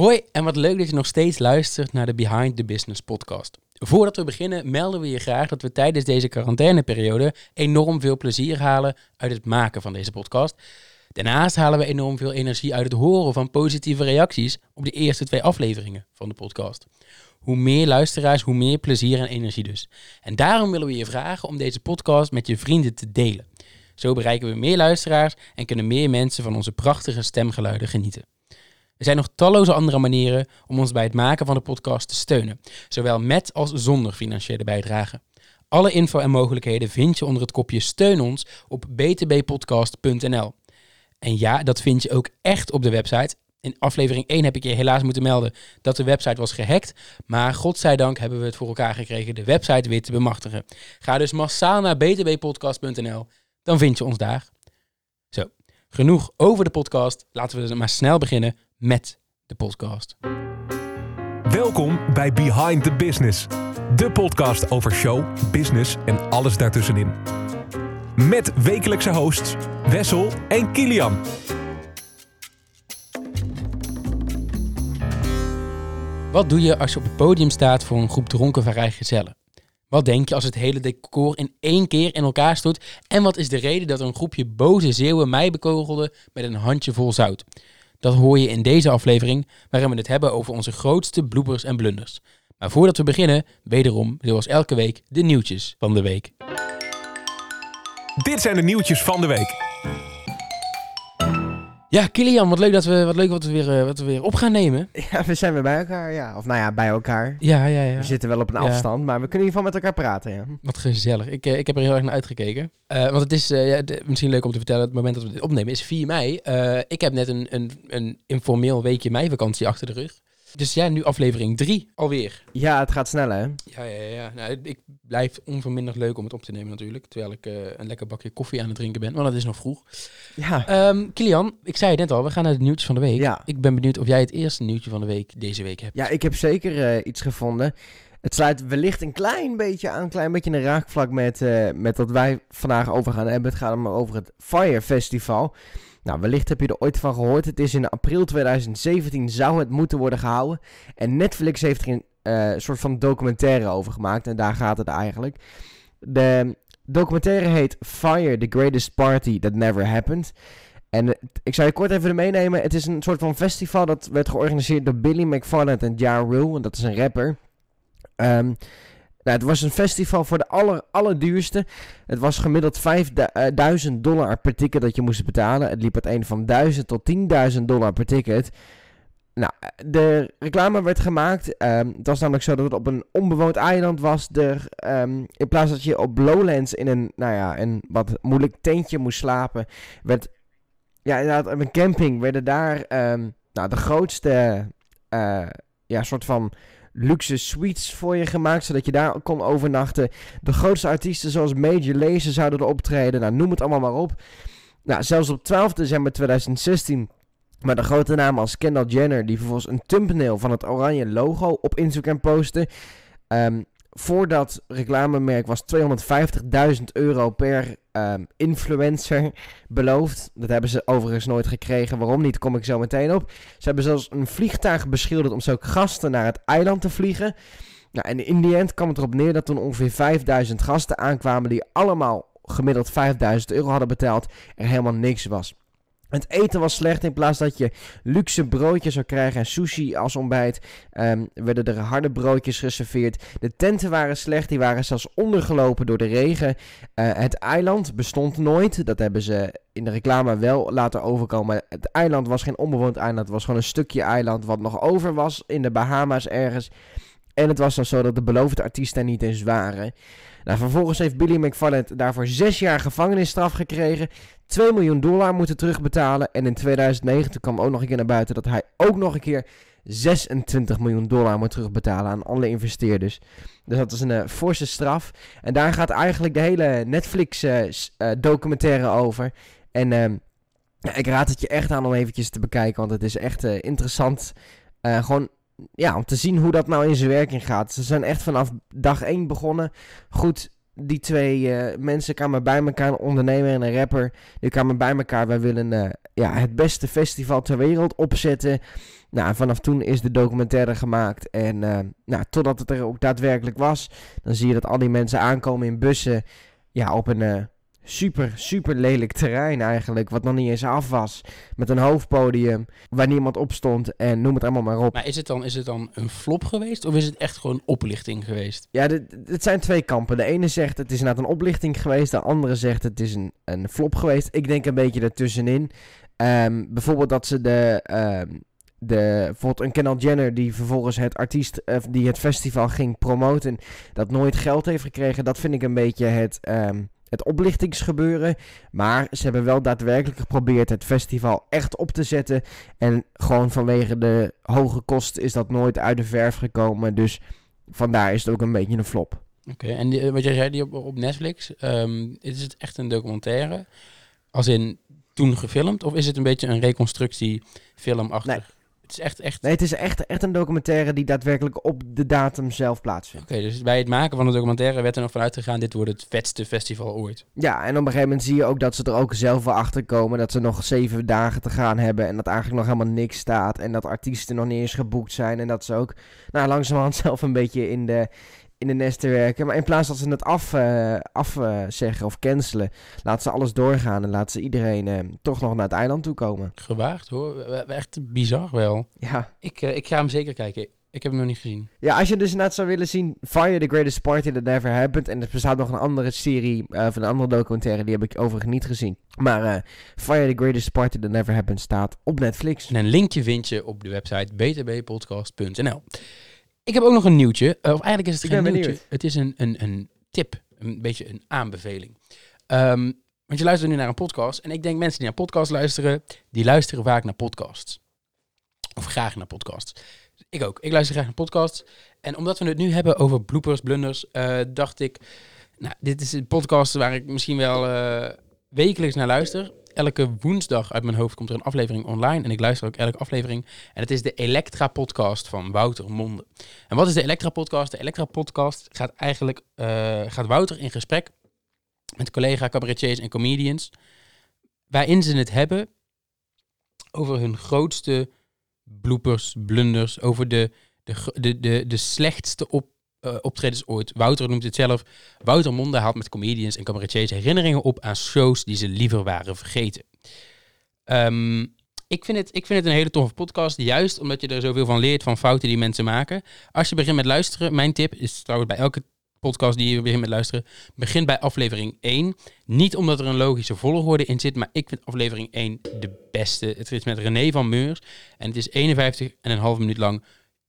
Hoi en wat leuk dat je nog steeds luistert naar de Behind the Business podcast. Voordat we beginnen melden we je graag dat we tijdens deze quarantaineperiode enorm veel plezier halen uit het maken van deze podcast. Daarnaast halen we enorm veel energie uit het horen van positieve reacties op de eerste twee afleveringen van de podcast. Hoe meer luisteraars, hoe meer plezier en energie dus. En daarom willen we je vragen om deze podcast met je vrienden te delen. Zo bereiken we meer luisteraars en kunnen meer mensen van onze prachtige stemgeluiden genieten. Er zijn nog talloze andere manieren om ons bij het maken van de podcast te steunen, zowel met als zonder financiële bijdrage. Alle info en mogelijkheden vind je onder het kopje Steun ons op btbpodcast.nl. En ja, dat vind je ook echt op de website. In aflevering 1 heb ik je helaas moeten melden dat de website was gehackt. Maar godzijdank hebben we het voor elkaar gekregen de website weer te bemachtigen. Ga dus massaal naar btbpodcast.nl, dan vind je ons daar. Zo, genoeg over de podcast. Laten we dus maar snel beginnen met de podcast. Welkom bij Behind the Business, de podcast over show, business en alles daartussenin. Met wekelijkse hosts Wessel en Kilian. Wat doe je als je op het podium staat voor een groep dronken vrijgezellen? Wat denk je als het hele decor in één keer in elkaar stoot? En wat is de reden dat een groepje boze zeeuwen mij bekogelde met een handje vol zout? Dat hoor je in deze aflevering, waarin we het hebben over onze grootste bloepers en blunders. Maar voordat we beginnen, wederom, zoals elke week, de nieuwtjes van de week. Dit zijn de nieuwtjes van de week. Ja, Kilian, wat leuk dat we, wat leuk wat we, weer, eh, wat we weer op gaan nemen. Ja, we zijn weer bij elkaar, ja. Of nou ja, bij elkaar. Ja, ja, ja. We zitten wel op een Ja. afstand, maar we kunnen in ieder geval met elkaar praten, ja. Wat gezellig. Ik, eh, ik heb er heel erg naar uitgekeken. Eh, want het is ja, de- misschien leuk om te vertellen, het moment dat we dit opnemen is 4 mei. Ik heb net een, een, een informeel weekje meivakantie achter de rug. Dus ja, nu aflevering 3 alweer. Ja, het gaat snel, hè? Ja, ja, ja. Nou, ik blijf onverminderd leuk om het op te nemen natuurlijk. Terwijl ik eh, een lekker bakje koffie aan het drinken ben. Want het is nog vroeg. Ja. Ehm Kilian, ik zei het net al, we gaan naar de nieuwtjes van de week. Ja. Ik ben benieuwd of jij het eerste nieuwtje van de week deze week hebt. Ja, ik heb zeker eh, iets gevonden. Het sluit wellicht een klein beetje aan, een klein beetje een raakvlak met, eh, met wat wij vandaag over gaan hebben. Het gaat maar over het Fire Festival. Nou, wellicht heb je er ooit van gehoord. Het is in april 2017 zou het moeten worden gehouden. En Netflix heeft er een eh, soort van documentaire over gemaakt. En daar gaat het eigenlijk. De documentaire heet Fire, The Greatest Party That Never Happened. En ik zou je kort even meenemen. Het is een soort van festival dat werd georganiseerd door Billy McFarland en Ja Rule. En dat is een rapper. Ehm, nou, het was een festival voor de aller, allerduurste. Het was gemiddeld 5000 dollar per ticket dat je moest betalen. Het liep uiteen van 1000 tot 10.000 dollar per ticket. Nou, de reclame werd gemaakt. ehm, het was namelijk zo dat het op een onbewoond eiland was. De, ehm, in plaats dat je op Lowlands in een, nou ja, een wat moeilijk tentje moest slapen, werd ja, inderdaad, op een camping werden daar ehm, nou, de grootste eh, ja, soort van luxe suites voor je gemaakt, zodat je daar kon overnachten. De grootste artiesten zoals Major Lazer zouden er optreden, nou, noem het allemaal maar op. Nou, zelfs op 12 december 2016 maar de grote namen als Kendall Jenner, die vervolgens een thumbnail van het oranje logo op Instagram postte. Ehm, voor dat reclamemerk was 250.000 euro per ehm, influencer beloofd. Dat hebben ze overigens nooit gekregen. Waarom niet, kom ik zo meteen op. Ze hebben zelfs een vliegtuig beschilderd om zo gasten naar het eiland te vliegen. Nou, en in die end kwam het erop neer dat toen ongeveer 5000 gasten aankwamen die allemaal gemiddeld 5000 euro hadden betaald, er helemaal niks was. Het eten was slecht. In plaats dat je luxe broodjes zou krijgen en sushi als ontbijt, ehm, werden er harde broodjes geserveerd. De tenten waren slecht. Die waren zelfs ondergelopen door de regen. Eh, het eiland bestond nooit. Dat hebben ze in de reclame wel laten overkomen. Het eiland was geen onbewoond eiland. Het was gewoon een stukje eiland wat nog over was in de Bahama's ergens. En het was dan zo dat de beloofde artiesten er niet eens waren. Nou, vervolgens heeft Billy McFarland daarvoor zes jaar gevangenisstraf gekregen. 2 miljoen dollar moeten terugbetalen. En in 2019 kwam ook nog een keer naar buiten dat hij ook nog een keer 26 miljoen dollar moet terugbetalen aan alle investeerders. Dus dat is een eh, forse straf. En daar gaat eigenlijk de hele Netflix eh, eh, over. En ehm, ik raad het je echt aan om eventjes te bekijken, want het is echt interessant. gewoon ja, om te zien hoe dat nou in zijn werking gaat. Ze zijn echt vanaf dag 1 begonnen. Goed, die twee eh, mensen kwamen bij elkaar, een ondernemer en een rapper. Die kwamen bij elkaar. Wij willen eh, ja, het beste festival ter wereld opzetten. Nou, vanaf toen is de documentaire gemaakt. En eh, nou, totdat het er ook daadwerkelijk was, dan zie je dat al die mensen aankomen in bussen. Ja, op een super, super lelijk terrein eigenlijk. Wat nog niet eens af was. Met een hoofdpodium waar niemand op stond. En noem het allemaal maar op. Maar is het, dan, is het dan een flop geweest of is het echt gewoon oplichting geweest? Ja, het zijn twee kampen. De ene zegt het is inderdaad een oplichting geweest. De andere zegt het is een, een flop geweest. Ik denk een beetje ertussenin. Ehm, bijvoorbeeld dat ze de, ehm, de... Bijvoorbeeld een Kendall Jenner die vervolgens het artiest... eh, die het festival ging promoten... dat nooit geld heeft gekregen. Dat vind ik een beetje het... ehm, het oplichtingsgebeuren. Maar ze hebben wel daadwerkelijk geprobeerd het festival echt op te zetten. En gewoon vanwege de hoge kosten is dat nooit uit de verf gekomen. Dus vandaar is het ook een beetje een flop. Oké, en die, eh, wat jij zei, die op, op Netflix, ehm, is het echt een documentaire? Als in toen gefilmd? Of is het een beetje een reconstructiefilm achter? Nee. Het is echt, echt... Nee, het is echt, echt een documentaire die daadwerkelijk op de datum zelf plaatsvindt. Oké, dus bij het maken van de documentaire werd er nog vanuit gegaan, dit wordt het vetste festival ooit. Ja, en op een gegeven moment zie je ook dat ze er ook zelf wel achter komen. Dat ze nog zeven dagen te gaan hebben. En dat eigenlijk nog helemaal niks staat. En dat artiesten nog niet eens geboekt zijn. En dat ze ook nou, langzamerhand zelf een beetje in de, in de nesten werken. Maar in plaats dat ze het afzeggen af, eh, zeggen of cancelen, laten ze alles doorgaan. En laten ze iedereen eh, toch nog naar het eiland toe komen. Gewaagd hoor, echt bizar wel. Ja. Ik, eh, ik ga hem zeker kijken. Ik heb hem nog niet gezien. Ja, als je dus net zou willen zien, Fire the Greatest Party That Never Happened. En er bestaat nog een andere serie, eh, of een andere documentaire, die heb ik overigens niet gezien. Maar eh, Fire the Greatest Party That Never Happened staat op Netflix. En een linkje vind je op de website btbpodcast.nl. Ik heb ook nog een nieuwtje. eh, Of eigenlijk is het Ik geen nieuwtje. benieuwd. Het is een, een, een tip. Een beetje een aanbeveling. Ehm, want je luistert nu naar een podcast. En ik denk mensen die naar podcasts luisteren, die luisteren vaak naar podcasts. Of graag naar podcasts. Ik ook. Ik luister graag naar podcasts. En omdat we het nu hebben over bloopers, blunders, eh, dacht ik... Nou, dit is een podcast waar ik misschien wel eh, wekelijks naar luister. Elke woensdag uit mijn hoofd komt er een aflevering online. En ik luister ook elke aflevering. En het is de Elektra-podcast van Wouter Monde. En wat is de Elektra-podcast? De Elektra-podcast gaat eigenlijk... eh, gaat Wouter in gesprek met collega cabaretiers en comedians... waarin ze het hebben over hun grootste bloopers, blunders... over de, de, de, de, de slechtste op, eh, optredens ooit. Wouter noemt het zelf. Wouter Monde haalt met comedians en cabaretiers herinneringen op aan shows die ze liever waren vergeten. Ehm, ik, vind het, ik vind het een hele toffe podcast, juist omdat je er zoveel van leert van fouten die mensen maken. Als je begint met luisteren, mijn tip is trouwens bij elke podcast die je begint met luisteren, begin bij aflevering 1. Niet omdat er een logische volgorde in zit, maar ik vind aflevering 1 de beste. Het is met René van Meurs en het is 51 en een half minuut lang.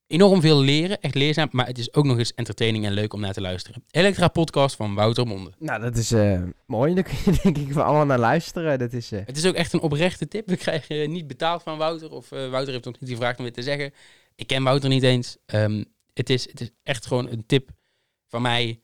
Enorm veel leren, echt leerzaam, maar het is ook nog eens entertaining en leuk om naar te luisteren. Elektra podcast van Wouter Monde. Nou, dat is eh, mooi. Daar kun je denk ik wel allemaal naar luisteren. Dat is, eh, Het is ook echt een oprechte tip. We krijgen eh, niet betaald van Wouter. Of Wouter heeft ons niet gevraagd om dit te zeggen. Ik ken Wouter niet eens. Ehm, het, is, het is echt gewoon een tip van mij.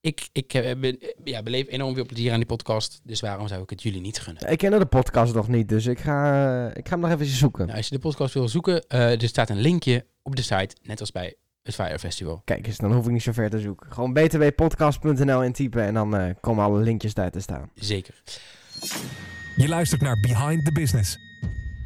Ik, ik ben, ja, beleef enorm veel plezier aan die podcast. Dus waarom zou ik het jullie niet gunnen? ik ken de podcast nog niet, dus ik ga, ik ga hem nog even zoeken. Nou, als je de podcast wil zoeken, er staat een linkje op de site. Net als bij het Fire Festival. Kijk eens, dan hoef ik niet zo ver te zoeken. Gewoon btwpodcast.nl intypen en dan eh, komen alle linkjes daar te staan. Zeker. Je luistert naar Behind the Business.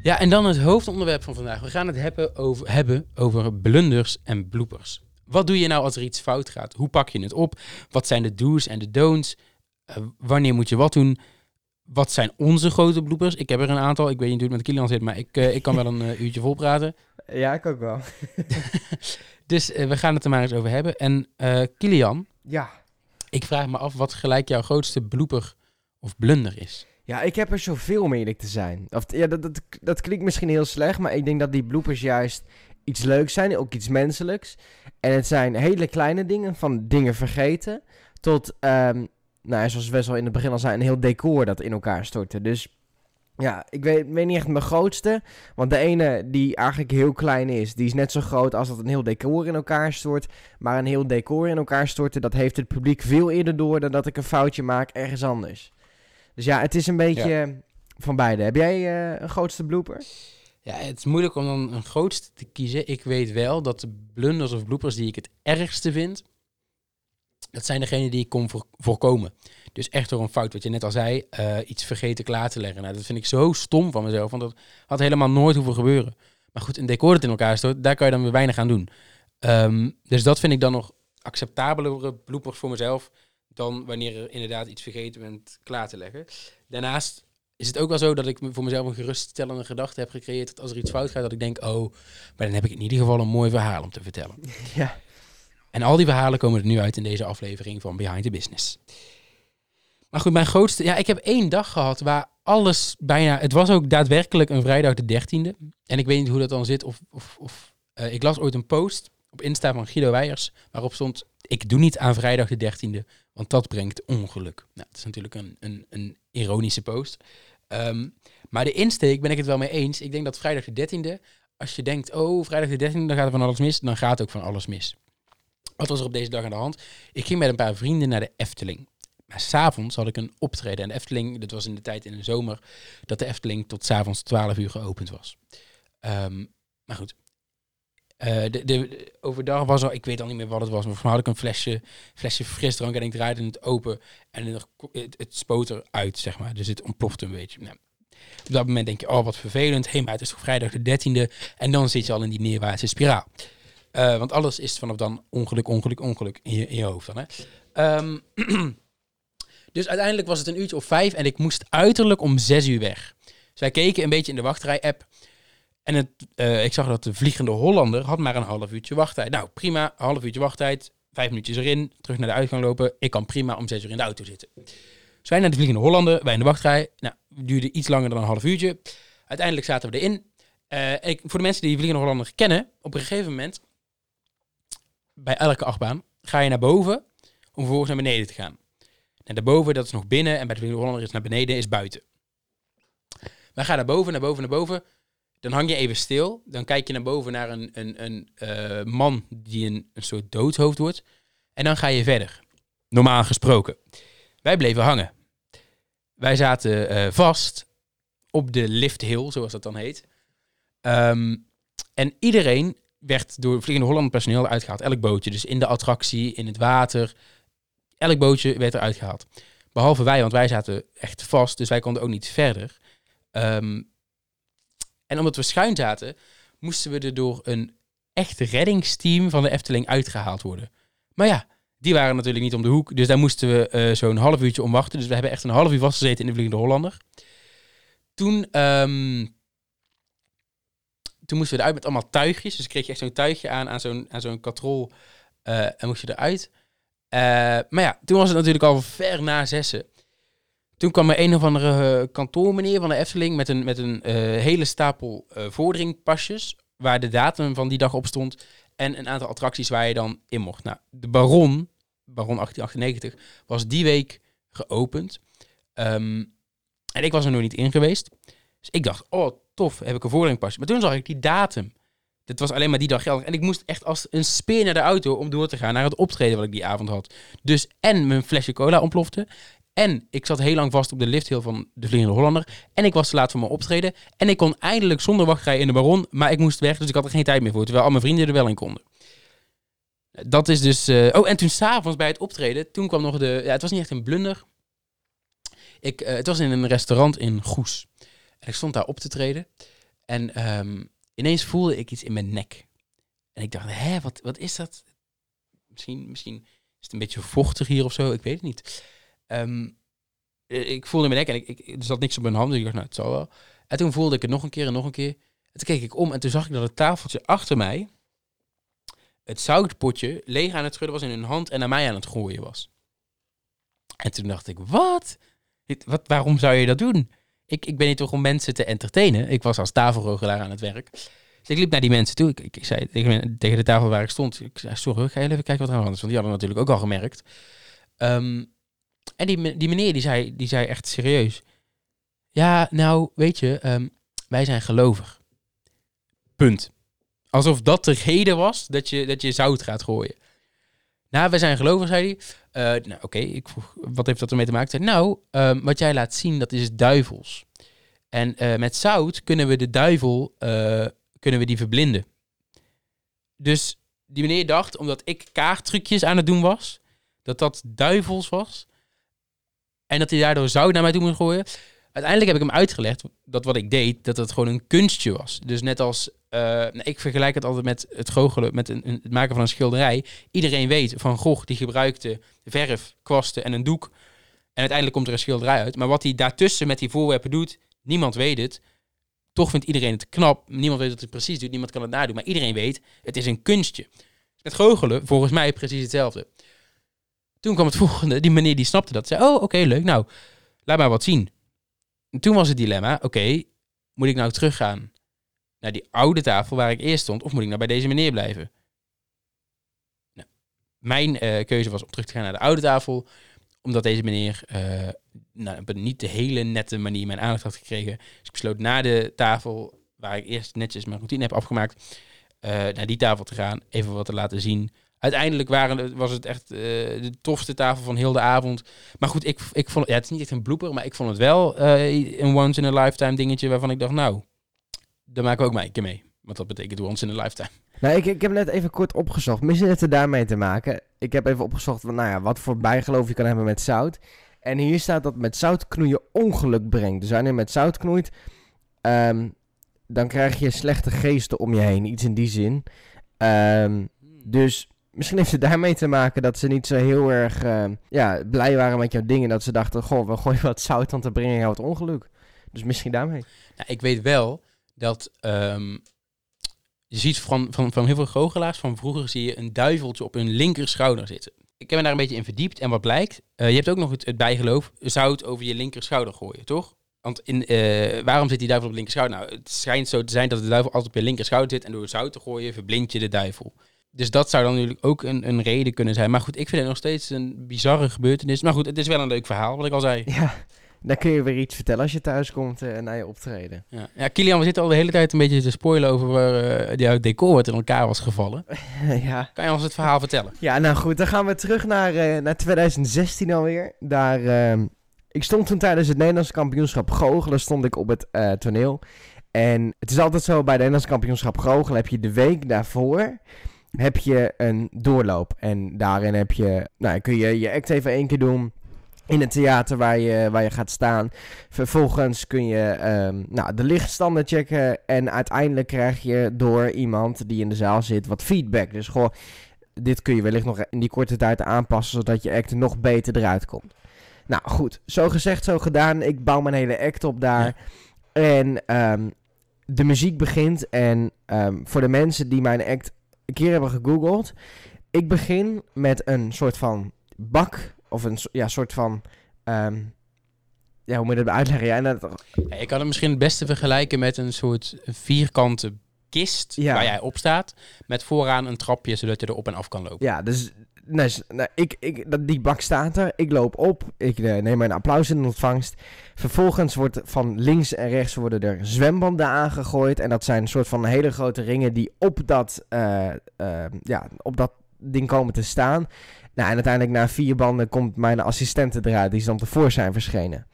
Ja, en dan het hoofdonderwerp van vandaag. We gaan het hebben over, hebben over blunders en bloopers. Wat doe je nou als er iets fout gaat? Hoe pak je het op? Wat zijn de do's en de don'ts? Eh, wanneer moet je wat doen? Wat zijn onze grote bloopers? Ik heb er een aantal. Ik weet niet hoe het met Kilian zit, maar ik, eh, ik kan wel een eh, uurtje vol praten. Ja, ik ook wel. Dus eh, we gaan het er maar eens over hebben. En Kilian, Ja. ik vraag me af wat gelijk jouw grootste blooper of blunder is. Ja, ik heb er zoveel om eerlijk te zijn. Of, ja, dat, dat, dat klinkt misschien heel slecht, maar ik denk dat die bloopers juist iets leuks zijn, ook iets menselijks. En het zijn hele kleine dingen, van dingen vergeten, tot, ehm, nou, zoals Wes al in het begin al zei, een heel decor dat in elkaar stortte. Dus ja, ik weet, weet niet echt mijn grootste, want de ene die eigenlijk heel klein is, die is net zo groot als dat een heel decor in elkaar stort. Maar een heel decor in elkaar storten, dat heeft het publiek veel eerder door dan dat ik een foutje maak ergens anders. Dus ja, het is een beetje van beide. Heb jij eh, een grootste blooper? Ja, het is moeilijk om dan een grootste te kiezen. Ik weet wel dat de blunders of bloopers die ik het ergste vind, dat zijn degenen die ik kon voor- voorkomen. Dus echt door een fout, wat je net al zei, eh, iets vergeten klaar te leggen. Nou, dat vind ik zo stom van mezelf, want dat had helemaal nooit hoeven gebeuren. Maar goed, een decor dat in elkaar stort, daar kan je dan weer weinig aan doen. Ehm, dus dat vind ik dan nog acceptabelere bloepers voor mezelf dan wanneer er inderdaad iets vergeten bent klaar te leggen. Daarnaast is het ook wel zo dat ik voor mezelf een geruststellende gedachte heb gecreëerd dat als er iets fout gaat, dat ik denk, oh, maar dan heb ik in ieder geval een mooi verhaal om te vertellen. Ja. En al die verhalen komen er nu uit in deze aflevering van Behind the Business. Maar goed, mijn grootste... Ja, ik heb één dag gehad waar alles bijna... Het was ook daadwerkelijk een vrijdag de 13e. En ik weet niet hoe dat dan zit. Of, of, of eh, ik las ooit een post op Insta van Guido Weijers... waarop stond... Ik doe niet aan vrijdag de 13e, want dat brengt ongeluk. Nou, dat is natuurlijk een, een, een ironische post. Ehm, maar de insteek ben ik het wel mee eens. Ik denk dat vrijdag de 13e... Als je denkt, oh, vrijdag de 13e, dan gaat er van alles mis. Dan gaat ook van alles mis. Wat was er op deze dag aan de hand? Ik ging met een paar vrienden naar de Efteling. Maar s'avonds had ik een optreden. En de Efteling, dat was in de tijd in de zomer, dat de Efteling tot s'avonds 12 uur geopend was. Ehm, maar goed. Eh, de, de, overdag was er, ik weet al niet meer wat het was, maar mij had ik een flesje, flesje frisdrank en ik draaide het open en het, het spoot eruit, zeg maar. Dus het ontplofte een beetje. Nou, op dat moment denk je, oh wat vervelend, hé, maar het is toch vrijdag de 13e en dan zit je al in die neerwaartse spiraal. Eh, want alles is vanaf dan ongeluk, ongeluk, ongeluk in je, in je hoofd dan. Hè? Ehm, dus uiteindelijk was het een uurtje of vijf en ik moest uiterlijk om zes uur weg. Dus wij keken een beetje in de wachtrij-app. En het, eh, ik zag dat de Vliegende Hollander had maar een half uurtje wachttijd. Nou, prima, half uurtje wachttijd. Vijf minuutjes erin, terug naar de uitgang lopen. Ik kan prima om zes uur in de auto zitten. Dus wij naar de Vliegende Hollander, wij in de wachtrij. Nou, duurde iets langer dan een half uurtje. Uiteindelijk zaten we erin. Eh, ik, voor de mensen die de Vliegende Hollander kennen, op een gegeven moment, bij elke achtbaan, ga je naar boven om vervolgens naar beneden te gaan. Naar daarboven, dat is nog binnen. En bij de Hollander is naar beneden, is buiten. Wij gaan naar boven, naar boven, naar boven. Dan hang je even stil. Dan kijk je naar boven naar een, een, een eh, man die een, een soort doodhoofd wordt. En dan ga je verder. Normaal gesproken. Wij bleven hangen. Wij zaten eh, vast op de lift hill, zoals dat dan heet. Ehm, en iedereen werd door Vliegende Holland personeel uitgehaald. Elk bootje. Dus in de attractie, in het water. Elk bootje werd eruit gehaald. Behalve wij, want wij zaten echt vast. Dus wij konden ook niet verder. Ehm, en omdat we schuin zaten, moesten we er door een echt reddingsteam van de Efteling uitgehaald worden. Maar ja, die waren natuurlijk niet om de hoek. Dus daar moesten we eh, zo'n half uurtje om wachten. Dus we hebben echt een half uur vastgezeten in de Vliegende Hollander. Toen, ehm, toen moesten we eruit met allemaal tuigjes. Dus kreeg je echt zo'n tuigje aan, aan zo'n, aan zo'n katrol. eh, en moest je eruit. Eh, maar ja, toen was het natuurlijk al ver na zessen. Toen kwam er een of andere eh, kantoormeneer van de Efteling met een, met een hele stapel vorderingpasjes. Waar de datum van die dag op stond. En een aantal attracties waar je dan in mocht. Nou, de Baron, Baron 1898, was die week geopend. Ehm, en ik was er nog niet in geweest. Dus ik dacht, oh tof, heb ik een vorderingpasje. Maar toen zag ik die datum. Dit was alleen maar die dag geldig. En ik moest echt als een speer naar de auto om door te gaan naar het optreden wat ik die avond had. Dus en mijn flesje cola ontplofte. En ik zat heel lang vast op de lifthill van de Vliegende Hollander. En ik was te laat voor mijn optreden. En ik kon eindelijk zonder wachtrij in de Baron. Maar ik moest weg, dus ik had er geen tijd meer voor. Terwijl al mijn vrienden er wel in konden. Dat is dus... eh, Oh, en toen s'avonds bij het optreden, toen kwam nog de... Ja, het was niet echt een blunder. Ik, eh, het was in een restaurant in Goes. En ik stond daar op te treden. En ehm, ineens voelde ik iets in mijn nek. En ik dacht, hè, wat, wat is dat? Misschien, misschien is het een beetje vochtig hier of zo. Ik weet het niet. Ehm, eh, ik voelde in mijn nek en ik, ik, er zat niks op mijn hand. Dus ik dacht, nou, het zal wel. En toen voelde ik het nog een keer en nog een keer. En toen keek ik om en toen zag ik dat het tafeltje achter mij... het zoutpotje leeg aan het schudden was in hun hand... en naar mij aan het gooien was. En toen dacht ik, wat? Wat waarom zou je dat doen? Ik, ik ben hier toch om mensen te entertainen. Ik was als tafelrogelaar aan het werk. Dus ik liep naar die mensen toe. Ik, ik, zei tegen, tegen de tafel waar ik stond... Ik zei, sorry, ga je even kijken wat er aan de hand is? Want die hadden natuurlijk ook al gemerkt. Ehm, en die, die meneer die zei, die zei echt serieus... Ja, nou, weet je, ehm, wij zijn gelovig. Punt. Alsof dat de reden was dat je, dat je zout gaat gooien. Nou, wij zijn gelovig, zei hij. Eh, nou, oké, ik vroeg, wat heeft dat ermee te maken? Zei, nou, ehm, wat jij laat zien, dat is duivels. En eh, met zout kunnen we de duivel, eh, kunnen we die verblinden. Dus die meneer dacht, omdat ik kaarttrucjes aan het doen was, dat dat duivels was. En dat hij daardoor zout naar mij toe moest gooien. Uiteindelijk heb ik hem uitgelegd dat wat ik deed, dat het gewoon een kunstje was. Dus net als, eh, ik vergelijk het altijd met het goochelen, met een, het maken van een schilderij. Iedereen weet van Gogh, die gebruikte verf, kwasten en een doek. En uiteindelijk komt er een schilderij uit. Maar wat hij daartussen met die voorwerpen doet, niemand weet het. Toch vindt iedereen het knap. Niemand weet wat hij precies doet. Niemand kan het nadoen. Maar iedereen weet, het is een kunstje. Met goochelen, volgens mij precies hetzelfde. Toen kwam het volgende. Die meneer die snapte dat. Zei, oh, oké, leuk. Nou, laat maar wat zien. En toen was het dilemma, oké, moet ik nou teruggaan naar die oude tafel waar ik eerst stond, of moet ik nou bij deze meneer blijven? Nou, mijn eh, keuze was om terug te gaan naar de oude tafel, omdat deze meneer eh, nou, op niet de hele nette manier mijn aandacht had gekregen. Dus ik besloot na de tafel, waar ik eerst netjes mijn routine heb afgemaakt, eh, naar die tafel te gaan, even wat te laten zien. Uiteindelijk waren, was het echt eh, de tofste tafel van heel de avond. Maar goed, ik, ik vond ja, het is niet echt een blooper, maar ik vond het wel eh, een once in a lifetime dingetje waarvan ik dacht, nou, daar maken we ook maar keer mee. Want dat betekent once in a lifetime. Nou, ik, ik heb net even kort opgezocht. Misschien heeft het daarmee te maken. Ik heb even opgezocht nou ja, wat voor bijgeloof je kan hebben met zout. En hier staat dat met zout knoeien ongeluk brengt. Dus wanneer je met zout knoeit, ehm, dan krijg je slechte geesten om je heen. Iets in die zin. Ehm, dus misschien heeft het daarmee te maken dat ze niet zo heel erg ehm, ja, blij waren met jouw dingen. Dat ze dachten, goh, we gooien wat zout, want dan brengen jou het ongeluk. Dus misschien daarmee. Nou, ik weet wel dat ehm, je ziet van, van, van heel veel goochelaars van vroeger zie je een duiveltje op hun linker schouder zitten. Ik heb me daar een beetje in verdiept en wat blijkt, eh, je hebt ook nog het, bijgeloof zout over je linker schouder gooien, toch? Want in, eh, waarom zit die duivel op de linker schouder? Nou, het schijnt zo te zijn dat de duivel altijd op je linker schouder zit en door zout te gooien verblind je de duivel. Dus dat zou dan natuurlijk ook een, een reden kunnen zijn. Maar goed, ik vind het nog steeds een bizarre gebeurtenis. Maar goed, het is wel een leuk verhaal, wat ik al zei. Ja, dan kun je weer iets vertellen als je thuis komt eh, naar je optreden. Ja, ja Kilian, we zitten al de hele tijd een beetje te spoilen over waar eh, jouw decor wat in elkaar was gevallen. ja. Kan je ons het verhaal vertellen? ja, nou goed, dan gaan we terug naar, eh, naar 2016 alweer. Daar, ehm, ik stond toen tijdens het Nederlands kampioenschap goochelen, stond ik op het toneel. En het is altijd zo, bij het Nederlands kampioenschap goochelen heb je de week daarvoor heb je een doorloop. En daarin heb je, nou, kun je je act even één keer doen in het theater waar je, waar je gaat staan. Vervolgens kun je ehm, nou, de lichtstanden checken. En uiteindelijk krijg je door iemand die in de zaal zit wat feedback. Dus goh, dit kun je wellicht nog in die korte tijd aanpassen, zodat je act nog beter eruit komt. Nou goed, zo gezegd, zo gedaan. Ik bouw mijn hele act op daar. En ehm, de muziek begint. En ehm, voor de mensen die mijn act een keer hebben gegoogeld. Ik begin met een soort van bak. Of een ja, soort van. ehm, ja, hoe moet je dat uitleggen? Ja, dat, Ja, ik kan het misschien het beste vergelijken met een soort vierkante kist Ja. waar jij op staat. Met vooraan een trapje zodat je er op en af kan lopen. ja, dus. Nou, ik, ik, die bak staat er. Ik loop op. Ik eh, neem mijn applaus in ontvangst. Vervolgens wordt van links en rechts worden er zwembanden aangegooid. En dat zijn een soort van hele grote ringen die op dat, eh, eh, ja, op dat ding komen te staan. Nou, en uiteindelijk na vier banden komt mijn assistente eruit. Die dan tevoor zijn verschenen.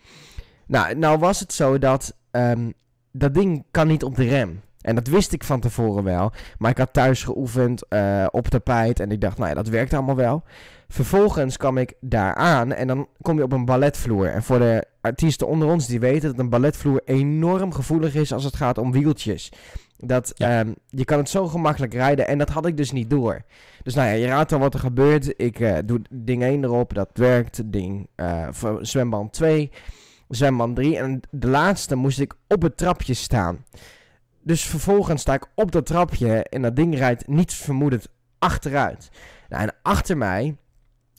Nou, nou was het zo dat ehm, dat ding kan niet op de rem. En dat wist ik van tevoren wel. Maar ik had thuis geoefend eh, op tapijt. En ik dacht, nou ja, dat werkt allemaal wel. Vervolgens kwam ik daar aan en dan kom je op een balletvloer. En voor de artiesten onder ons die weten dat een balletvloer enorm gevoelig is als het gaat om wieltjes. Dat, Ja. ehm, je kan het zo gemakkelijk rijden en dat had ik dus niet door. Dus nou ja, je raadt al wat er gebeurt. Ik eh, doe ding 1 erop, dat werkt. Ding, voor zwemband 2, zwemband 3. En de laatste moest ik op het trapje staan. Dus vervolgens sta ik op dat trapje en dat ding rijdt niets vermoedend achteruit. Nou, en achter mij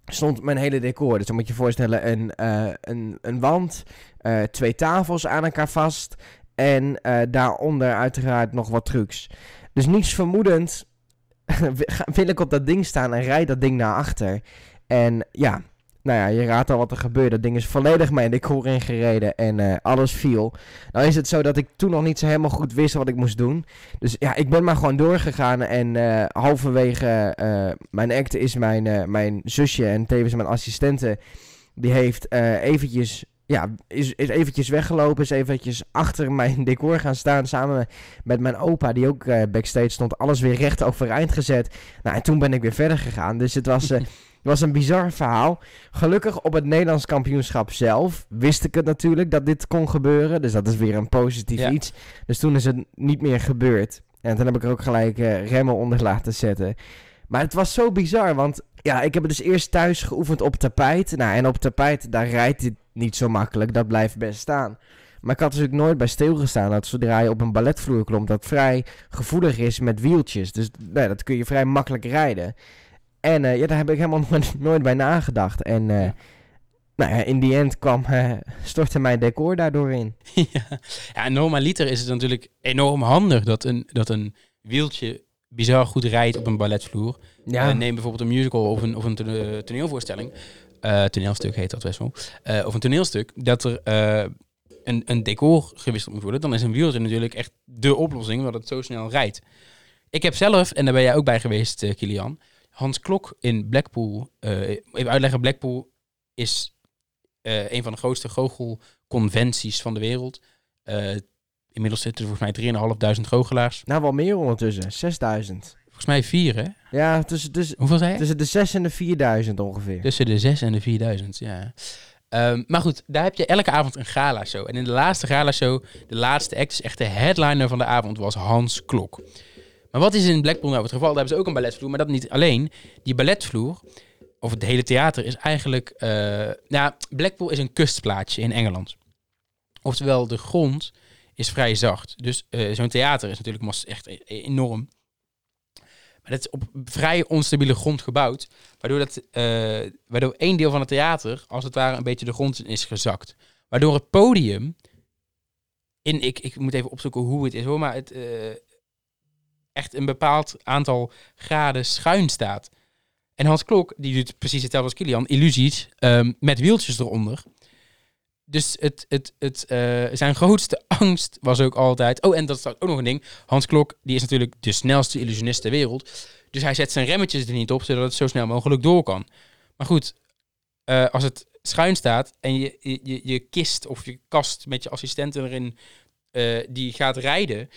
stond mijn hele decor. Dus dan moet je je voorstellen een, eh, een, een wand, eh, twee tafels aan elkaar vast en eh, daaronder uiteraard nog wat trucs. Dus niets vermoedend wil ik op dat ding staan en rijd dat ding naar achter. En ja, nou ja, je raadt al wat er gebeurde. Dat ding is volledig mijn decor ingereden en eh, alles viel. Nou is het zo dat ik toen nog niet zo helemaal goed wist wat ik moest doen. Dus ja, ik ben maar gewoon doorgegaan en eh, halverwege eh, mijn act is mijn, mijn zusje en tevens mijn assistente. Die heeft eventjes, ja, is, is eventjes weggelopen, is eventjes achter mijn decor gaan staan samen met mijn opa die ook backstage stond. Alles weer recht overeind gezet. Nou, en toen ben ik weer verder gegaan. Dus het was, was een bizar verhaal. Gelukkig op het Nederlands kampioenschap zelf wist ik het natuurlijk dat dit kon gebeuren. Dus dat is weer een positief Ja. iets. Dus toen is het niet meer gebeurd. En toen heb ik er ook gelijk eh, remmen onder laten zetten. Maar het was zo bizar, want ja, ik heb het dus eerst thuis geoefend op tapijt. Nou, en op tapijt, daar rijdt dit niet zo makkelijk. Dat blijft best staan. Maar ik had dus ook nooit bij stilgestaan dat zodra je op een balletvloer klomt, dat vrij gevoelig is met wieltjes. Dus nou, dat kun je vrij makkelijk rijden. En eh, ja, daar heb ik helemaal nooit, nooit bij nagedacht. En eh, Ja. nou ja, in die end kwam, eh, stortte mijn decor daardoor in. ja. ja, en normaliter is het natuurlijk enorm handig dat een, dat een wieltje bizar goed rijdt op een balletvloer. Ja, neem bijvoorbeeld een musical of een, of een tone- toneelvoorstelling. Toneelstuk heet dat best wel. Of een toneelstuk. Dat er een, een decor gewisseld moet worden. Dan is een wieltje natuurlijk echt de oplossing, omdat het zo snel rijdt. Ik heb zelf, en daar ben jij ook bij geweest, Kilian. Hans Klok in Blackpool. eh, even uitleggen, Blackpool is eh, een van de grootste goochelconventies van de wereld. Eh, inmiddels zitten er volgens mij 3.500 goochelaars. nou wel meer ondertussen, 6000. Volgens mij vier, hè? Ja, tussen, tussen, Hoeveel zei je? tussen de 6 en de 4000 ongeveer. Tussen de 6 en de 4000, ja. Ehm, maar goed, daar heb je elke avond een gala-show. En in de laatste gala-show, de laatste act, echt de headliner van de avond, was Hans Klok. Maar wat is in Blackpool nou het geval? Daar hebben ze ook een balletvloer, maar dat niet alleen. Die balletvloer, of het hele theater, is eigenlijk... eh nou, Blackpool is een kustplaatsje in Engeland. Oftewel, de grond is vrij zacht. Dus eh, zo'n theater is natuurlijk echt e- enorm. Maar dat is op vrij onstabiele grond gebouwd. Waardoor, dat, eh, waardoor één deel van het theater, als het ware, een beetje de grond is gezakt. Waardoor het podium, in, ik, ik moet even opzoeken hoe het is hoor, maar het echt een bepaald aantal graden schuin staat. En Hans Klok, die doet precies hetzelfde als Kilian, illusies ehm, met wieltjes eronder. Dus het, het, het, eh, zijn grootste angst was ook altijd... Oh, en dat is ook nog een ding. Hans Klok, die is natuurlijk de snelste illusionist ter wereld. Dus hij zet zijn remmetjes er niet op, zodat het zo snel mogelijk door kan. Maar goed, eh, als het schuin staat en je, je, je, je kist of je kast met je assistenten erin, eh, die gaat rijden...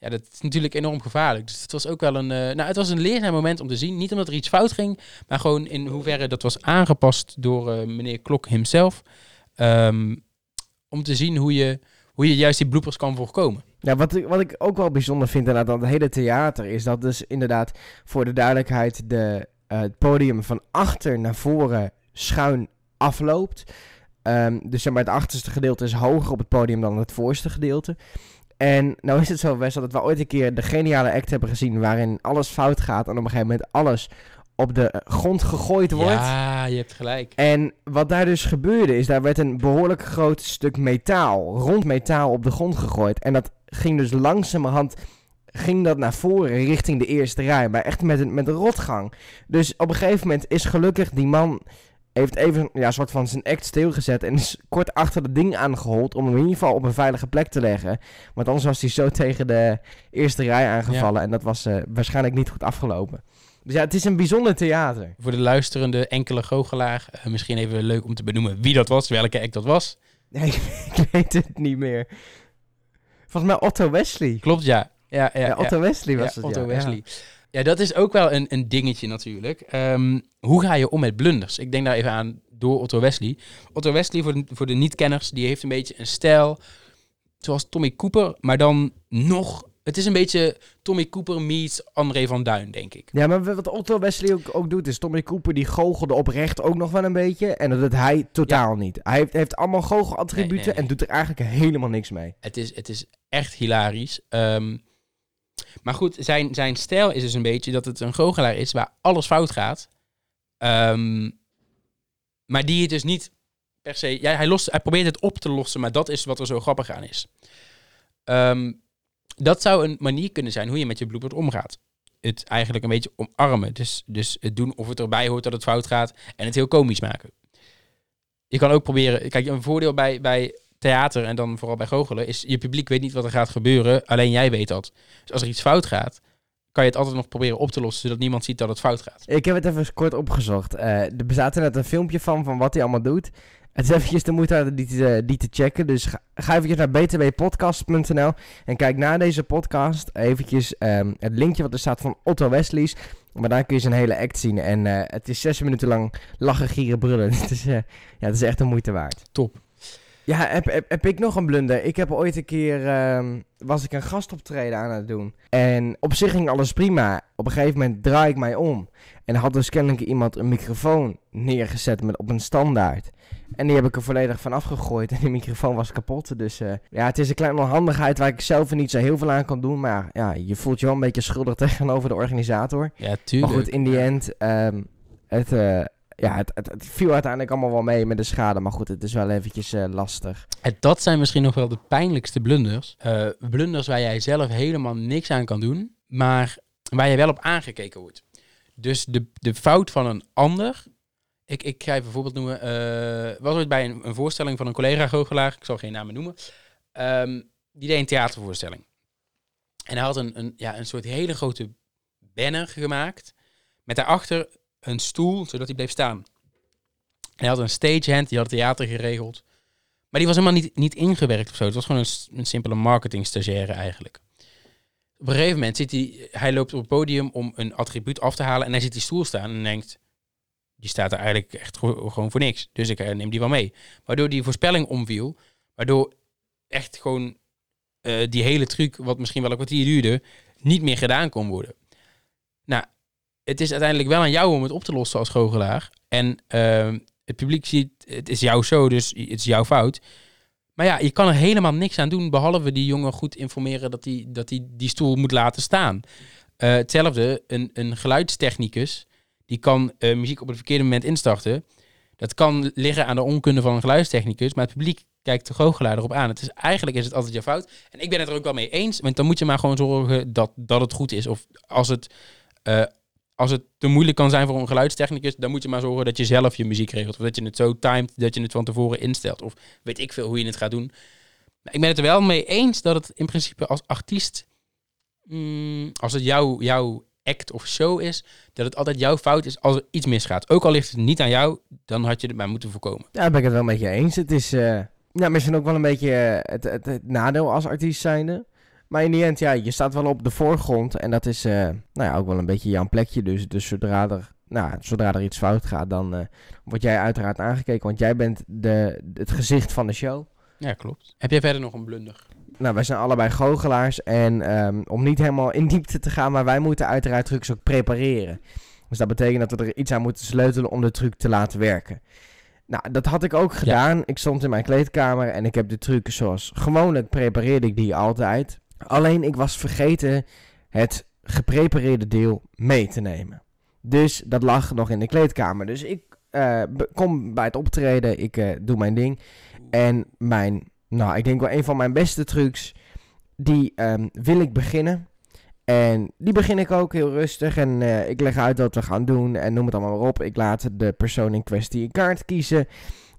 Ja, dat is natuurlijk enorm gevaarlijk. Dus het was ook wel een... eh, nou, het was een leerzaam moment om te zien. Niet omdat er iets fout ging, maar gewoon in hoeverre dat was aangepast door eh, meneer Klok himself. Ehm, om te zien hoe je, hoe je juist die bloepers kan voorkomen. Ja, wat ik, wat ik ook wel bijzonder vind inderdaad aan het hele theater is dat dus inderdaad voor de duidelijkheid de, eh, het podium van achter naar voren schuin afloopt. Ehm, dus zeg maar het achterste gedeelte is hoger op het podium dan het voorste gedeelte. En nou is het zo best dat we ooit een keer de geniale act hebben gezien waarin alles fout gaat en op een gegeven moment alles op de grond gegooid wordt. Ja, je hebt gelijk. En wat daar dus gebeurde is, daar werd een behoorlijk groot stuk metaal, rond metaal op de grond gegooid. En dat ging dus langzamerhand, ging dat naar voren richting de eerste rij, maar echt met een, met een rotgang. Dus op een gegeven moment is gelukkig die man, heeft even ja, een soort van zijn act stilgezet en is kort achter dat ding aangehold om hem in ieder geval op een veilige plek te leggen. Want anders was hij zo tegen de eerste rij aangevallen en dat was eh, waarschijnlijk niet goed afgelopen. Dus ja, het is een bijzonder theater. Voor de luisterende enkele goochelaar, eh, misschien even leuk om te benoemen wie dat was, welke act dat was. Nee, ik weet het niet meer. Volgens mij Otto Wesley. Klopt, ja. Ja, ja, Ja, ja. Otto Wesley was Ja, het, Otto ja. Wesley. Ja. dat is ook wel een, een dingetje natuurlijk. Ehm, hoe ga je om met blunders? Ik denk daar even aan door Otto Wesley. Otto Wesley, voor de, voor de niet-kenners, die heeft een beetje een stijl zoals Tommy Cooper, maar dan nog... Het is een beetje Tommy Cooper meets André van Duin, denk ik. Ja, maar wat Otto Wesley ook, ook doet, is Tommy Cooper die goochelde oprecht ook nog wel een beetje. En dat doet hij totaal niet. Hij heeft, heeft allemaal goochelattributen Nee, nee, nee. en doet er eigenlijk helemaal niks mee. Het is, het is echt hilarisch. Ehm, maar goed, zijn, zijn stijl is dus een beetje dat het een goochelaar is waar alles fout gaat. Ehm, maar die het dus niet per se... Ja, hij, lost, hij probeert het op te lossen, maar dat is wat er zo grappig aan is. Ehm, dat zou een manier kunnen zijn hoe je met je bloedbord omgaat. Het eigenlijk een beetje omarmen. Dus, dus het doen of het erbij hoort dat het fout gaat en het heel komisch maken. Je kan ook proberen... Kijk, een voordeel bij, bij theater en dan vooral bij goochelen is je publiek weet niet wat er gaat gebeuren, alleen jij weet dat. Dus als er iets fout gaat, kan je het altijd nog proberen op te lossen, zodat niemand ziet dat het fout gaat. Ik heb het even kort opgezocht. Eh, er bestaat er net een filmpje van, van wat hij allemaal doet. Het is eventjes de moeite waard die te, die te checken. Dus ga, ga eventjes naar btwpodcast.nl en kijk na deze podcast eventjes ehm, het linkje wat er staat van Otto Wesley's. Maar daar kun je zijn hele act zien. En eh, het is zes minuten lang lachen, gieren, brullen. het, is, eh, ja, het is echt de moeite waard. Top. Ja, heb, heb, heb ik nog een blunder? Ik heb ooit een keer, ehm, was ik een gastoptreden aan het doen. En op zich ging alles prima. Op een gegeven moment draai ik mij om. En had dus kennelijk iemand een microfoon neergezet met, op een standaard. En die heb ik er volledig van afgegooid. En die microfoon was kapot. Dus eh, ja, het is een kleine onhandigheid waar ik zelf niet zo heel veel aan kan doen. Maar ja, je voelt je wel een beetje schuldig tegenover de organisator. Ja, Maar tuurlijk. goed, in die end, ehm, het, eh, ja, het, het, viel uiteindelijk allemaal wel mee met de schade. Maar goed, het is wel eventjes eh, lastig. En dat zijn misschien nog wel de pijnlijkste blunders. Eh, blunders waar jij zelf helemaal niks aan kan doen, maar waar je wel op aangekeken wordt. Dus de, de fout van een ander. Ik, ik ga even voorbeeld noemen. eh was ooit bij een, een voorstelling van een collega goochelaar, ik zal geen namen noemen. ehm, die deed een theatervoorstelling. En hij had een, een, ja, een soort hele grote banner gemaakt. Met daarachter een stoel, zodat hij bleef staan. Hij had een stagehand, die had theater geregeld. Maar die was helemaal niet, niet ingewerkt of zo. Het was gewoon een, een simpele marketing stagiaire eigenlijk. Op een gegeven moment zit hij, hij loopt op het podium om een attribuut af te halen en hij ziet die stoel staan en denkt, die staat er eigenlijk echt gewoon voor niks. Dus ik eh, neem die wel mee. Waardoor die voorspelling omviel, waardoor echt gewoon eh, die hele truc, wat misschien wel een kwartier duurde, niet meer gedaan kon worden. Nou, het is uiteindelijk wel aan jou om het op te lossen als goochelaar. En ehm, het publiek ziet, het is jouw show, dus het is jouw fout. Maar ja, je kan er helemaal niks aan doen, behalve die jongen goed informeren dat hij dat die, die stoel moet laten staan. Eh, hetzelfde, een, een geluidstechnicus, die kan eh, muziek op het verkeerde moment instarten. Dat kan liggen aan de onkunde van een geluidstechnicus, maar het publiek kijkt de goochelaar erop aan. Het is, eigenlijk is het altijd jouw fout. En ik ben het er ook wel mee eens, want dan moet je maar gewoon zorgen dat, dat het goed is. Of als het, eh, als het te moeilijk kan zijn voor een geluidstechnicus, dan moet je maar zorgen dat je zelf je muziek regelt. Of dat je het zo timed dat je het van tevoren instelt. Of weet ik veel hoe je het gaat doen. Ik ben het er wel mee eens dat het in principe als artiest, mm, als het jouw, jouw act of show is, dat het altijd jouw fout is als er iets misgaat. Ook al ligt het niet aan jou, dan had je het maar moeten voorkomen. Ja, daar ben ik het wel met je eens. Het is eh, ja, misschien ook wel een beetje eh, het, het, het nadeel als artiest zijnde. Maar in die end, ja, je staat wel op de voorgrond. En dat is eh, nou ja, ook wel een beetje jouw plekje. Dus, dus zodra, er, nou, zodra er iets fout gaat, dan eh, word jij uiteraard aangekeken. Want jij bent de, het gezicht van de show. Ja, klopt. Heb jij verder nog een blunder? Nou, wij zijn allebei goochelaars. En ehm, om niet helemaal in diepte te gaan, maar wij moeten uiteraard trucs ook prepareren. Dus dat betekent dat we er iets aan moeten sleutelen om de truc te laten werken. Nou, dat had ik ook gedaan. Ik stond in mijn kleedkamer en ik heb de truc zoals gewoonlijk prepareerde ik die altijd. Alleen ik was vergeten het geprepareerde deel mee te nemen. Dus dat lag nog in de kleedkamer. Dus ik eh, kom bij het optreden, ik eh, doe mijn ding. En mijn, nou, ik denk wel een van mijn beste trucs, die ehm, wil ik beginnen. En die begin ik ook heel rustig. En eh, ik leg uit wat we gaan doen. En noem het allemaal maar op. Ik laat de persoon in kwestie een kaart kiezen.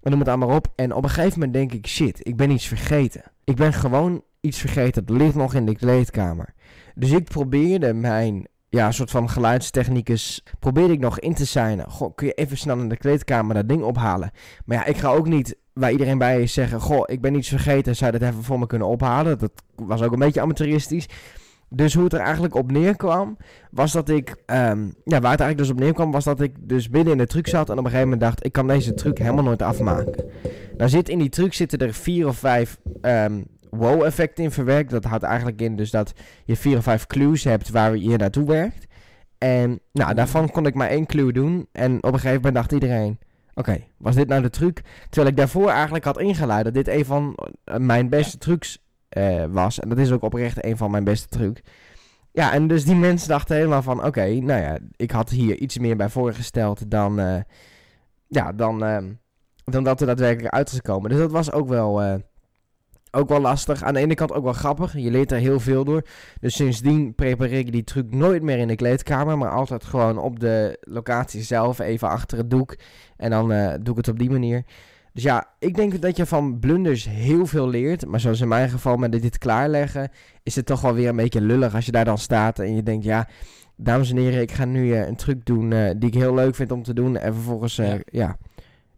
En noem het allemaal maar op. En op een gegeven moment denk ik, shit, ik ben iets vergeten. Ik ben gewoon iets vergeten. Dat ligt nog in de kleedkamer. Dus ik probeerde mijn, ja, soort van geluidstechnicus, probeerde ik nog in te zijn. Goh, kun je even snel in de kleedkamer dat ding ophalen? Maar ja, ik ga ook niet waar iedereen bij is zeggen, goh, ik ben iets vergeten. Zou je dat even voor me kunnen ophalen? Dat was ook een beetje amateuristisch. Dus hoe het er eigenlijk op neerkwam, was dat ik, ehm, ja, waar het eigenlijk dus op neerkwam, was dat ik dus binnen in de truc zat en op een gegeven moment dacht, ik kan deze truc helemaal nooit afmaken. Nou zit in die truc zitten er vier of vijf ehm, wow-effecten in verwerkt. Dat houdt eigenlijk in dus dat je vier of vijf clues hebt waar je naartoe werkt. En nou, daarvan kon ik maar één clue doen. En op een gegeven moment dacht iedereen, oké, was dit nou de truc? Terwijl ik daarvoor eigenlijk had ingeleid dat dit een van eh, mijn beste trucs eh, was. En dat is ook oprecht een van mijn beste trucs. Ja, en dus die mensen dachten helemaal van... Oké, nou ja, ik had hier iets meer bij voorgesteld dan... eh, ja, dan, dan dat er daadwerkelijk uit is gekomen. Dus dat was ook wel, ook wel lastig. Aan de ene kant ook wel grappig. Je leert er heel veel door. Dus sindsdien prepareer ik die truc nooit meer in de kleedkamer. Maar altijd gewoon op de locatie zelf. Even achter het doek. En dan eh, doe ik het op die manier. Dus ja, ik denk dat je van blunders heel veel leert. Maar zoals in mijn geval met dit klaarleggen, is het toch wel weer een beetje lullig als je daar dan staat en je denkt, ja, dames en heren, ik ga nu eh, een truc doen eh, die ik heel leuk vind om te doen. En vervolgens, Ja. ja.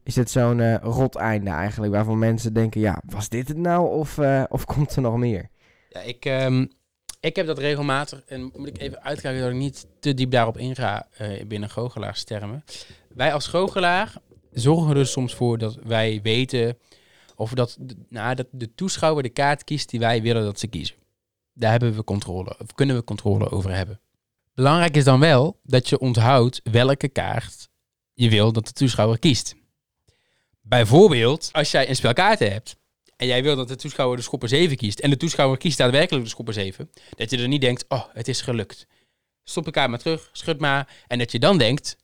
Is dit zo'n eh, rot einde eigenlijk, waarvan mensen denken, ja, was dit het nou of, eh, of komt er nog meer? Ja, ik, ehm, Ik heb dat regelmatig, en moet ik even uitkijken dat ik niet te diep daarop inga uh, binnen goochelaarstermen. Wij als goochelaar zorgen er dus soms voor dat wij weten of dat, nou, dat de toeschouwer de kaart kiest die wij willen dat ze kiezen. Daar hebben we controle, of kunnen we controle over hebben. Belangrijk is dan wel dat je onthoudt welke kaart je wil dat de toeschouwer kiest. Bijvoorbeeld, als jij een spel kaarten hebt en jij wil dat de toeschouwer de schopper 7 kiest en de toeschouwer kiest daadwerkelijk de schopper 7, dat je er niet denkt, oh, het is gelukt. Stop de kaart maar terug, schud maar. En dat je dan denkt,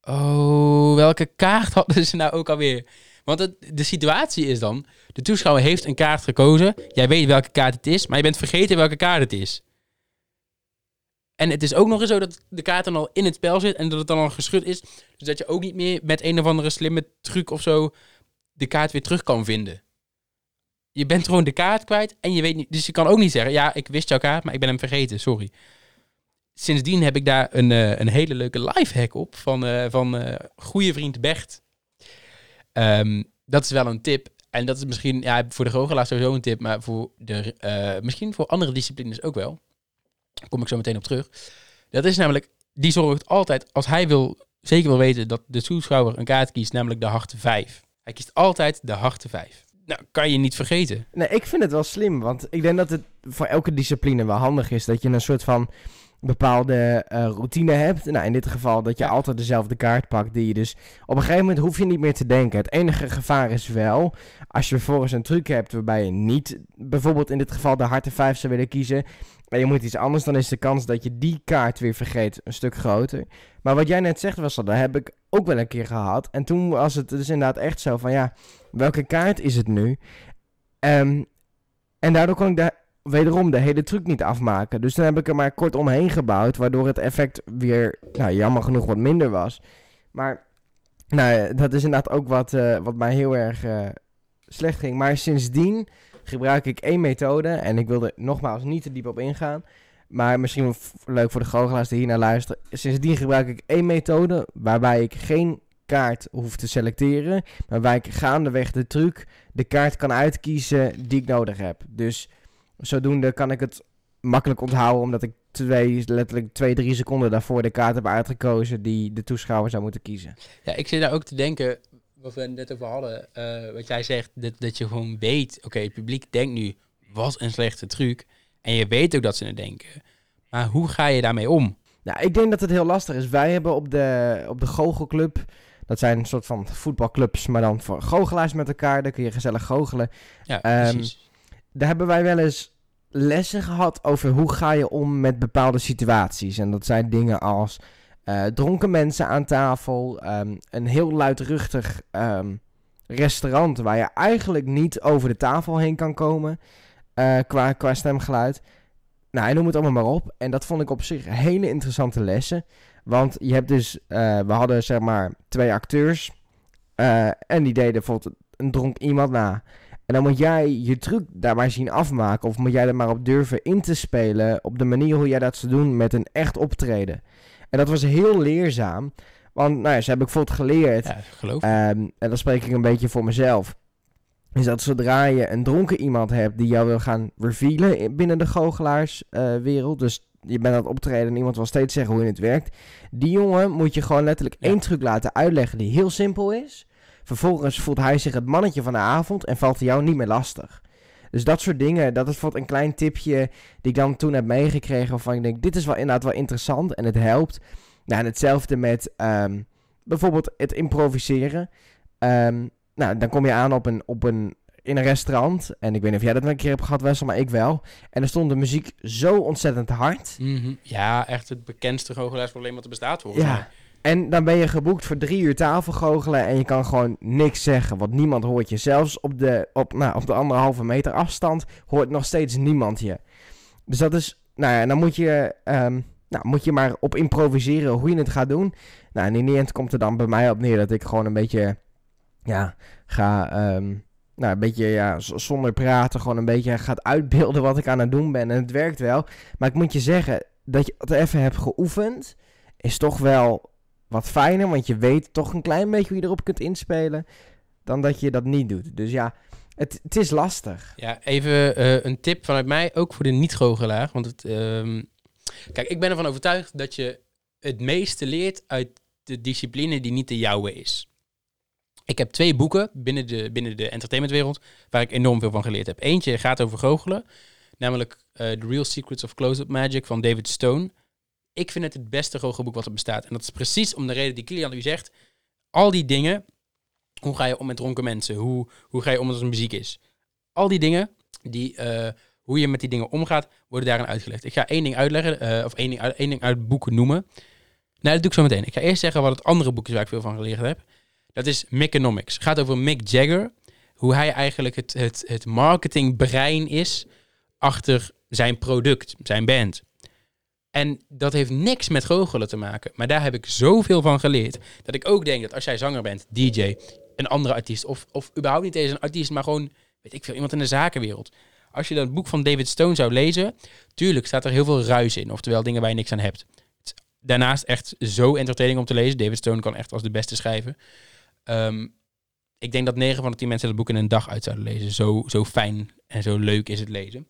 oh, welke kaart hadden ze nou ook alweer? Want de situatie is dan, de toeschouwer heeft een kaart gekozen, jij weet welke kaart het is, maar je bent vergeten welke kaart het is. En het is ook nog eens zo dat de kaart dan al in het spel zit en dat het dan al geschud is. Dus dat je ook niet meer met een of andere slimme truc of zo de kaart weer terug kan vinden. Je bent gewoon de kaart kwijt en je weet niet. Dus je kan ook niet zeggen: Ja, ik wist jouw kaart, maar ik ben hem vergeten, sorry. Sindsdien heb ik daar een, uh, een hele leuke lifehack op van, uh, van uh, goede vriend Bert. Um, dat is wel een tip. En dat is misschien ja, voor de goochelaar sowieso een tip, maar voor de, misschien voor andere disciplines ook wel. Kom ik zo meteen op terug. Dat is namelijk, die zorgt altijd, als hij wil, zeker wil weten dat de toeschouwer een kaart kiest, namelijk de harte 5. Hij kiest altijd de harte 5. Nou, kan je niet vergeten. Nee, ik vind het wel slim, want ik denk dat het voor elke discipline wel handig is dat je een soort van bepaalde uh, routine hebt. Nou, in dit geval dat je altijd dezelfde kaart pakt die je dus... Op een gegeven moment hoef je niet meer te denken. Het enige gevaar is wel, als je vervolgens een truc hebt waarbij je niet bijvoorbeeld in dit geval de harte 5 zou willen kiezen... En je moet iets anders, dan is de kans dat je die kaart weer vergeet een stuk groter. Maar wat jij net zegt, was dat heb ik ook wel een keer gehad. En toen was het dus inderdaad echt zo van, ja, welke kaart is het nu? Um, en daardoor kon ik daar wederom de hele truc niet afmaken. Dus dan heb ik er maar kort omheen gebouwd, waardoor het effect weer, nou, jammer genoeg wat minder was. Maar, nou, dat is inderdaad ook wat, uh, wat mij heel erg uh, slecht ging. Maar sindsdien gebruik ik één methode. En ik wil er nogmaals niet te diep op ingaan. Maar misschien leuk voor de goochelaars die hier naar luisteren. Sindsdien gebruik ik één methode waarbij ik geen kaart hoef te selecteren. Maar waarbij ik gaandeweg de truc de kaart kan uitkiezen die ik nodig heb. Dus zodoende kan ik het makkelijk onthouden. Omdat ik twee, letterlijk twee, drie seconden daarvoor de kaart heb uitgekozen die de toeschouwer zou moeten kiezen. Ja, ik zit daar ook te denken wat we net over hadden, uh, wat jij zegt, dat, dat je gewoon weet, oké, het publiek denkt nu, wat een slechte truc. En je weet ook dat ze het denken. Maar hoe ga je daarmee om? Nou, ik denk dat het heel lastig is. Wij hebben op de, op de goochelclub, dat zijn een soort van voetbalclubs, maar dan voor goochelaars met elkaar. Daar kun je gezellig goochelen. Ja, um, precies. Daar hebben wij wel eens lessen gehad over hoe ga je om met bepaalde situaties. En dat zijn dingen als uh, dronken mensen aan tafel. Um, een heel luidruchtig um, restaurant waar je eigenlijk niet over de tafel heen kan komen uh, qua, stemgeluid. Nou, en noem het allemaal maar op. En dat vond ik op zich hele interessante lessen. Want je hebt dus, uh, we hadden zeg maar twee acteurs. en die deden bijvoorbeeld een dronk iemand na. En dan moet jij je truc daar maar zien afmaken. Of moet jij er maar op durven in te spelen. Op de manier hoe jij dat zou doen met een echt optreden. En dat was heel leerzaam. Want nou ja, ze hebben bijvoorbeeld geleerd. Ja, geloof um, en dan spreek ik een beetje voor mezelf. Is dat zodra je een dronken iemand hebt die jou wil gaan revealen binnen de goochelaarswereld. Uh, dus je bent aan het optreden en iemand wil steeds zeggen hoe het werkt. Die jongen moet je gewoon letterlijk ja. één truc laten uitleggen die heel simpel is. Vervolgens voelt hij zich het mannetje van de avond en valt hij jou niet meer lastig. Dus dat soort dingen, dat is bijvoorbeeld een klein tipje die ik dan toen heb meegekregen. Waarvan ik denk, dit is wel inderdaad wel interessant en het helpt. Nou, en hetzelfde met um, bijvoorbeeld het improviseren. Um, nou, dan kom je aan op een, op een, in een restaurant. En ik weet niet of jij dat wel een keer hebt gehad, Wessel, maar ik wel. En er stond de muziek zo ontzettend hard. Mm -hmm. Ja, echt het bekendste goochelaarsprobleem wat er bestaat volgens ja. mij. En dan ben je geboekt voor drie uur tafelgoochelen en je kan gewoon niks zeggen, want niemand hoort je. Zelfs op de, op, nou, op de anderhalve meter afstand hoort nog steeds niemand je. Dus dat is, nou ja, dan moet je, um, nou, moet je maar op improviseren hoe je het gaat doen. Nou, en in die end komt er dan bij mij op neer dat ik gewoon een beetje, ja, ga, um, nou, een beetje, ja, zonder praten, gewoon een beetje gaat uitbeelden wat ik aan het doen ben. En het werkt wel. Maar ik moet je zeggen, dat je het even hebt geoefend, is toch wel wat fijner, want je weet toch een klein beetje hoe je erop kunt inspelen, dan dat je dat niet doet. Dus ja, Het, het is lastig. Ja, even eh, een tip vanuit mij, ook voor de niet-goochelaar. Want het, ehm, kijk, ik ben ervan overtuigd dat je het meeste leert uit de discipline die niet de jouwe is. Ik heb twee boeken binnen de, binnen de entertainmentwereld waar ik enorm veel van geleerd heb. Eentje gaat over goochelen, namelijk eh, The Real Secrets of Close-Up Magic van David Stone. Ik vind het het beste goochelboek wat er bestaat. En dat is precies om de reden die Kilian u zegt. Al die dingen, hoe ga je om met dronken mensen? Hoe, hoe ga je om als er muziek is? Al die dingen, die, eh, hoe je met die dingen omgaat, worden daarin uitgelegd. Ik ga één ding uitleggen, eh, of één ding, uit- één ding uit het boek noemen. Nou, dat doe ik zo meteen. Ik ga eerst zeggen wat het andere boek is waar ik veel van geleerd heb. Dat is Micronomics. Het gaat over Mick Jagger. Hoe hij eigenlijk het, het, het marketingbrein is achter zijn product, zijn band. En dat heeft niks met goochelen te maken. Maar daar heb ik zoveel van geleerd. Dat ik ook denk dat als jij zanger bent, DJ, een andere artiest, of, of überhaupt niet eens een artiest, maar gewoon, weet ik veel, iemand in de zakenwereld. Als je dan het boek van David Stone zou lezen, tuurlijk staat er heel veel ruis in. Oftewel dingen waar je niks aan hebt. Daarnaast echt zo entertaining om te lezen. David Stone kan echt als de beste schrijven. Ehm, ik denk dat 9 van de 10 mensen dat boek in een dag uit zouden lezen. Zo, zo fijn en zo leuk is het lezen.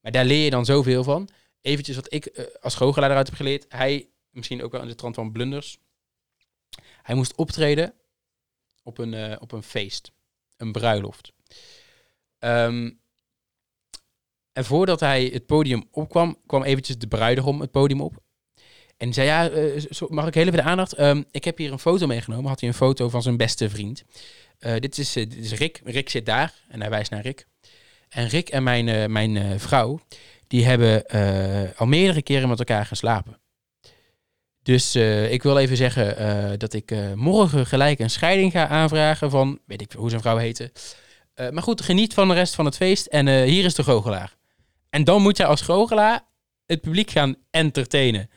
Maar daar leer je dan zoveel van. Eventjes wat ik eh, als goochelaar eruit heb geleerd. Hij, misschien ook wel in de trant van blunders. Hij moest optreden op een, eh, op een feest. Een bruiloft. Ehm, en voordat hij het podium opkwam, kwam eventjes de bruidegom het podium op. En zei, ja, eh, mag ik heel even de aandacht? Ehm, ik heb hier een foto meegenomen. Had hij een foto van zijn beste vriend. Dit, is, dit is Rick. Rick zit daar. En hij wijst naar Rick. En Rick en mijn, mijn vrouw, die hebben eh, al meerdere keren met elkaar geslapen. Dus eh, ik wil even zeggen eh, dat ik morgen gelijk een scheiding ga aanvragen van, weet ik hoe zijn vrouw heette. Maar goed, geniet van de rest van het feest en hier is de goochelaar. En dan moet jij als goochelaar het publiek gaan entertainen.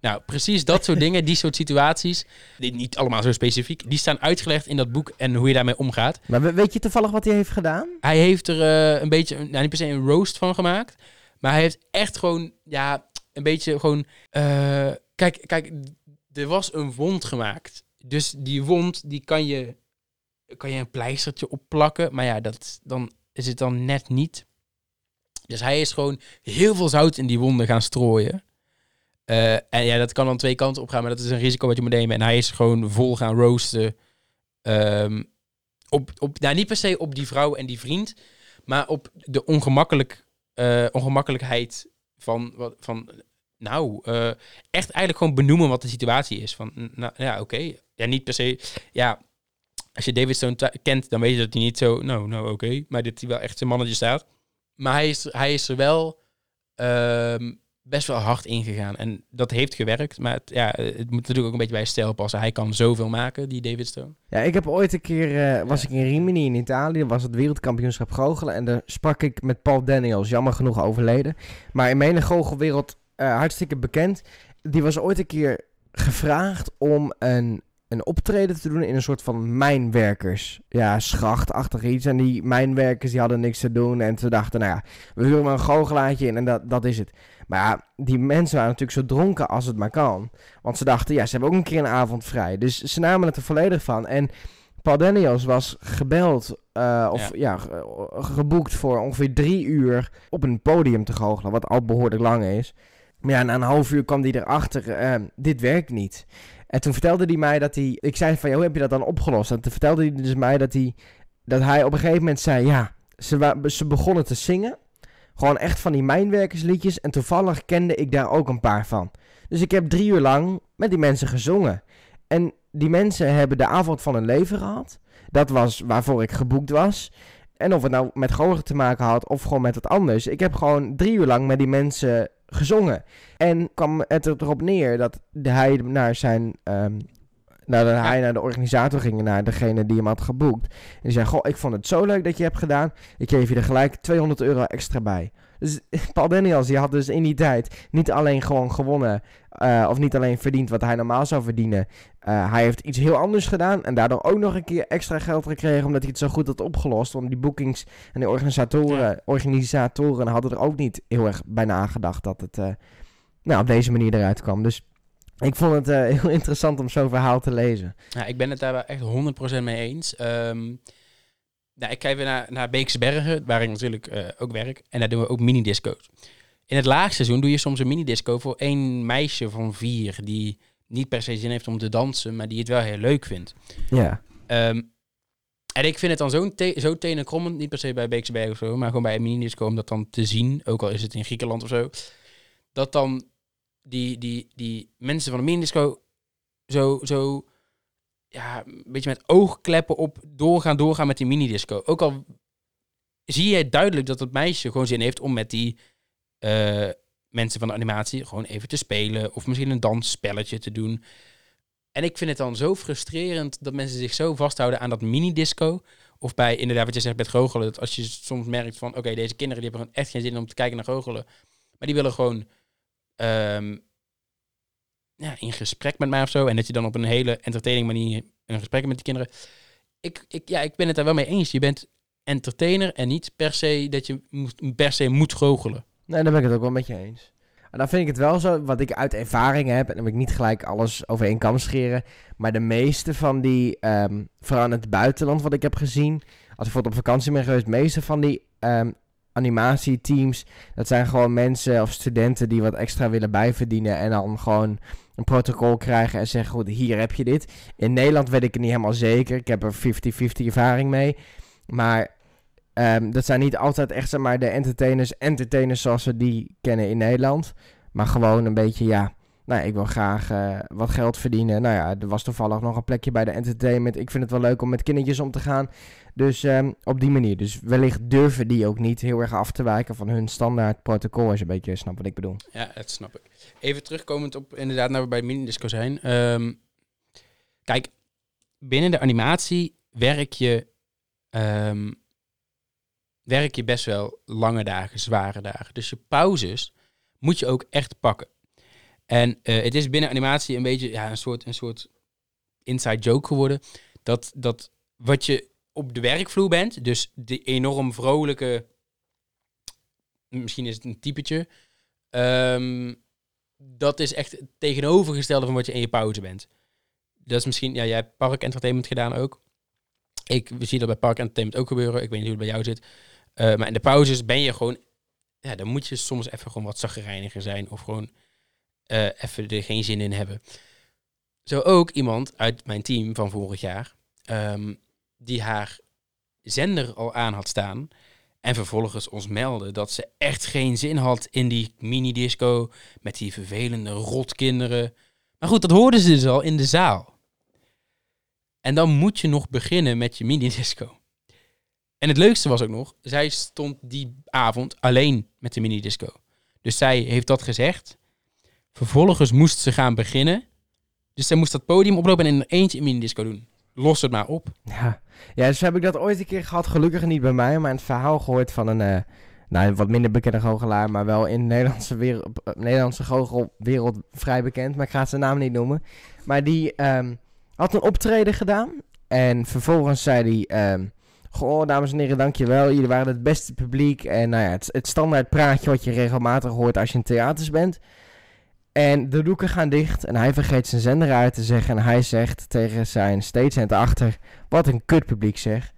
Nou, precies dat soort dingen, die soort situaties, die niet allemaal zo specifiek, die staan uitgelegd in dat boek en hoe je daarmee omgaat. Maar we- weet je toevallig wat hij heeft gedaan? Hij heeft er een beetje, nou niet per se een roast van gemaakt. Maar hij heeft echt gewoon, ja, een beetje gewoon... eh, kijk, kijk, er was een wond gemaakt. Dus die wond, die kan je, kan je een pleistertje opplakken. Maar ja, dat, dan is het dan net niet. Dus hij is gewoon heel veel zout in die wonden gaan strooien. Eh, en ja, dat kan dan twee kanten op gaan, maar dat is een risico wat je moet nemen. En hij is gewoon vol gaan roosten. Ehm, op, op, nou, niet per se op die vrouw en die vriend, maar op de ongemakkelijk, eh, ongemakkelijkheid van, wat, van nou, eh, echt eigenlijk gewoon benoemen wat de situatie is. Van, nou ja, oké. Ja, niet per se, ja, als je David Stone kent, dan weet je dat hij niet zo, nou, nou, oké, maar dat hij wel echt zijn mannetje staat. Maar hij is, hij is er wel ehm, best wel hard ingegaan. En dat heeft gewerkt, maar het, ja, het moet natuurlijk ook een beetje bij stijl passen. Hij kan zoveel maken, die David Stone. Ja, ik heb ooit een keer, eh, was ik in Rimini in Italië, was het wereldkampioenschap goochelen en daar sprak ik met Paul Daniels, jammer genoeg overleden. Maar in mijn goochelwereld eh, hartstikke bekend. Die was ooit een keer gevraagd om een, een optreden te doen in een soort van mijnwerkers. Ja, schachtachtig iets. En die mijnwerkers die hadden niks te doen en ze dachten, nou ja, we huren maar een goochelaartje in en dat, dat is het. Maar ja, die mensen waren natuurlijk zo dronken als het maar kan. Want ze dachten, ja, ze hebben ook een keer een avond vrij. Dus ze namen het er volledig van. En Paul Daniels was gebeld, eh, of ja, ge- geboekt voor ongeveer drie uur op een podium te goochelen. Wat al behoorlijk lang is. Maar ja, na een half uur kwam hij erachter, eh, dit werkt niet. En toen vertelde hij mij dat hij... Ik zei van, ja, hoe heb je dat dan opgelost? En toen vertelde hij dus mij dat hij, dat hij op een gegeven moment zei, ja, ze, ze begonnen te zingen. Gewoon echt van die mijnwerkersliedjes. En toevallig kende ik daar ook een paar van. Dus ik heb drie uur lang met die mensen gezongen. En die mensen hebben de avond van hun leven gehad. Dat was waarvoor ik geboekt was. En of het nou met goochelen te maken had of gewoon met wat anders. Ik heb gewoon drie uur lang met die mensen gezongen. En kwam het erop neer dat hij naar zijn... ehm nadat hij naar de organisator ging, naar degene die hem had geboekt. En die zei, goh, ik vond het zo leuk dat je hebt gedaan. Ik geef je er gelijk 200 euro extra bij. Dus Paul Daniels, die had dus in die tijd niet alleen gewoon gewonnen... eh, of niet alleen verdiend wat hij normaal zou verdienen. Eh, hij heeft iets heel anders gedaan en daardoor ook nog een keer extra geld gekregen omdat hij het zo goed had opgelost. Want die bookings en die organisatoren, organisatoren hadden er ook niet heel erg bij nagedacht dat het eh, nou, op deze manier eruit kwam. Dus ik vond het heel interessant om zo'n verhaal te lezen. Ja, ik ben het daar echt 100% mee eens. Ehm, nou, ik kijk weer naar, naar Beekse Bergen, waar ik natuurlijk eh, ook werk. En daar doen we ook mini-disco's. In het laagseizoen doe je soms een mini-disco voor één meisje van vier... die niet per se zin heeft om te dansen, maar die het wel heel leuk vindt. Ja. Ehm, en ik vind het dan zo, te zo tenenkrommend, niet per se bij Beekse Bergen of zo... maar gewoon bij een mini-disco om dat dan te zien, ook al is het in Griekenland of zo... dat dan die, die, die mensen van de mini-disco zo... zo ja, een beetje met oogkleppen op doorgaan, doorgaan met die minidisco. Ook al zie je duidelijk dat het meisje gewoon zin heeft om met die eh, mensen van de animatie gewoon even te spelen. Of misschien een dansspelletje te doen. En ik vind het dan zo frustrerend dat mensen zich zo vasthouden aan dat minidisco. Of bij, inderdaad, wat je zegt met goochelen. Dat als je soms merkt van, oké, deze kinderen die hebben gewoon echt geen zin om te kijken naar goochelen. Maar die willen gewoon ehm, ja, in gesprek met mij of zo. En dat je dan op een hele entertaining manier een gesprek met die kinderen. Ik, ik, ja, ik ben het daar wel mee eens. Je bent entertainer en niet per se dat je moet, per se moet goochelen. Nee, daar ben ik het ook wel met je eens. En dan vind ik het wel zo, wat ik uit ervaring heb, en dan wil ik niet gelijk alles over één kam scheren, maar de meeste van die, um, vooral in het buitenland wat ik heb gezien, als ik bijvoorbeeld op vakantie ben geweest, de meeste van die um, animatieteams, dat zijn gewoon mensen of studenten die wat extra willen bijverdienen en dan gewoon een protocol krijgen en zeggen, goed, hier heb je dit. In Nederland weet ik het niet helemaal zeker. Ik heb er 50-50 ervaring mee. Maar um, dat zijn niet altijd echt zeg maar, de entertainers, entertainers zoals we die kennen in Nederland. Maar gewoon een beetje, ja, nou, ik wil graag uh, wat geld verdienen. Nou ja, er was toevallig nog een plekje bij de entertainment. Ik vind het wel leuk om met kindertjes om te gaan. Dus um, op die manier. Dus wellicht durven die ook niet heel erg af te wijken van hun standaard protocol. Als je een beetje snapt wat ik bedoel. Ja, dat snap ik. Even terugkomend op inderdaad naar we bij minidisco zijn. Um, kijk, binnen de animatie werk je, um, werk je best wel lange dagen, zware dagen. Dus je pauzes moet je ook echt pakken. En uh, het is binnen animatie een beetje ja, een, soort, een soort inside joke geworden. Dat, dat wat je op de werkvloer bent, dus de enorm vrolijke, misschien is het een typetje, um, dat is echt het tegenovergestelde van wat je in je pauze bent. Dat is misschien, ja, jij hebt park entertainment gedaan ook. Ik zie dat bij park entertainment ook gebeuren. Ik weet niet hoe het bij jou zit. Uh, maar in de pauzes ben je gewoon, ja, dan moet je soms even gewoon wat zaggerijniger zijn of gewoon uh, even er geen zin in hebben. Zo ook iemand uit mijn team van vorig jaar, um, die haar zender al aan had staan. En vervolgens ons meldde dat ze echt geen zin had in die mini-disco met die vervelende rotkinderen. Maar goed, dat hoorden ze dus al in de zaal. En dan moet je nog beginnen met je mini-disco. En het leukste was ook nog, zij stond die avond alleen met de mini-disco. Dus zij heeft dat gezegd. Vervolgens moest ze gaan beginnen. Dus zij moest dat podium oplopen en in eentje een mini-disco doen. Los het maar op. Ja. ja, dus heb ik dat ooit een keer gehad. Gelukkig niet bij mij, maar een verhaal gehoord van een... Uh, nou, wat minder bekende goochelaar, maar wel in de Nederlandse, wereld, Nederlandse goochelwereld vrij bekend. Maar ik ga zijn naam niet noemen. Maar die um, had een optreden gedaan. En vervolgens zei hij... Um, Goh, dames en heren, dankjewel. Jullie waren het beste publiek. En nou ja, het, het standaard praatje wat je regelmatig hoort als je in theaters bent. En de doeken gaan dicht en hij vergeet zijn zender te zeggen. En hij zegt tegen zijn stagehand achter, wat een kutpubliek zeg.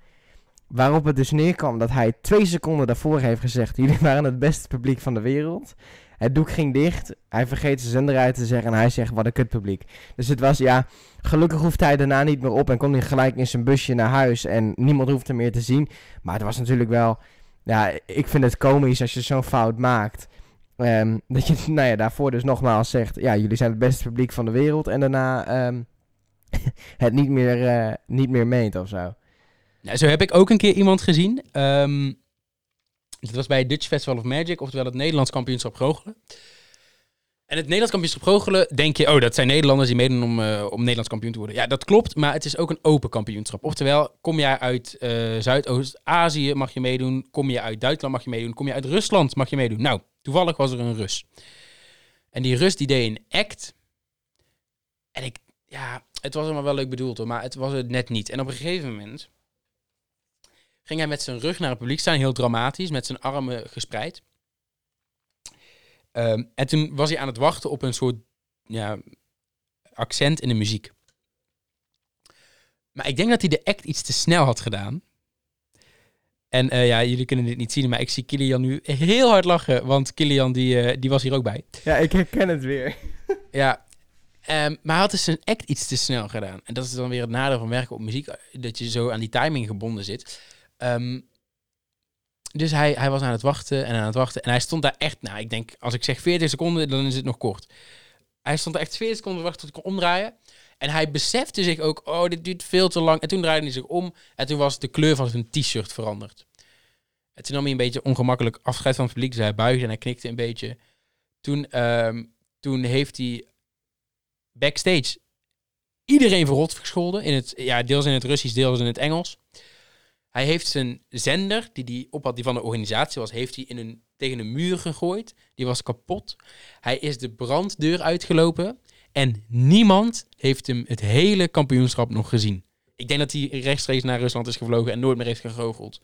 Waarop het dus neerkwam dat hij twee seconden daarvoor heeft gezegd, jullie waren het beste publiek van de wereld. Het doek ging dicht, hij vergeet zijn zender te zeggen en hij zegt, wat een kutpubliek. Dus het was, ja, gelukkig hoeft hij daarna niet meer op en kon hij gelijk in zijn busje naar huis en niemand hoeft hem meer te zien. Maar het was natuurlijk wel, ja, ik vind het komisch als je zo'n fout maakt. Um, dat je nou ja, daarvoor dus nogmaals zegt, ja, jullie zijn het beste publiek van de wereld. En daarna um, het niet meer, uh, niet meer meent of zo. Nou, zo heb ik ook een keer iemand gezien. Um, dat was bij het Dutch Festival of Magic, oftewel het Nederlands kampioenschap goochelen. En het Nederlands kampioenschap goochelen, denk je, oh, dat zijn Nederlanders die meedoen om, uh, om Nederlands kampioen te worden. Ja, dat klopt, maar het is ook een open kampioenschap. Oftewel, kom jij uit uh, Zuidoost-Azië, mag je meedoen. Kom je uit Duitsland, mag je meedoen. Kom je uit Rusland, mag je meedoen. Nou, toevallig was er een Rus. En die Rus die deed een act. En ik, ja, het was allemaal wel leuk bedoeld hoor, maar het was het net niet. En op een gegeven moment ging hij met zijn rug naar het publiek staan, heel dramatisch, met zijn armen gespreid. Um, en toen was hij aan het wachten op een soort ja, accent in de muziek. Maar ik denk dat hij de act iets te snel had gedaan. En eh, ja, jullie kunnen dit niet zien, maar ik zie Kilian nu heel hard lachen. Want Kilian die, eh, die was hier ook bij. Ja, ik herken het weer. Ja, ehm, maar hij had dus zijn act iets te snel gedaan. En dat is dan weer het nadeel van werken op muziek. Dat je zo aan die timing gebonden zit. Ehm, dus hij, hij was aan het wachten en aan het wachten. En hij stond daar echt, nou ik denk, als ik zeg 40 seconden, dan is het nog kort. Hij stond echt 40 seconden te wachten tot ik kon omdraaien. En hij besefte zich ook, oh, dit duurt veel te lang. En toen draaide hij zich om en toen was de kleur van zijn t-shirt veranderd. En toen nam hij een beetje ongemakkelijk afscheid van het publiek. Dus hij en hij knikte een beetje. Toen, ehm, toen heeft hij backstage iedereen verrot gescholden. In het, ja, deels in het Russisch, deels in het Engels. Hij heeft zijn zender, die hij op had, die van de organisatie was, heeft hij in een, tegen een muur gegooid. Die was kapot. Hij is de branddeur uitgelopen. En niemand heeft hem het hele kampioenschap nog gezien. Ik denk dat hij rechtstreeks naar Rusland is gevlogen en nooit meer heeft gegoocheld.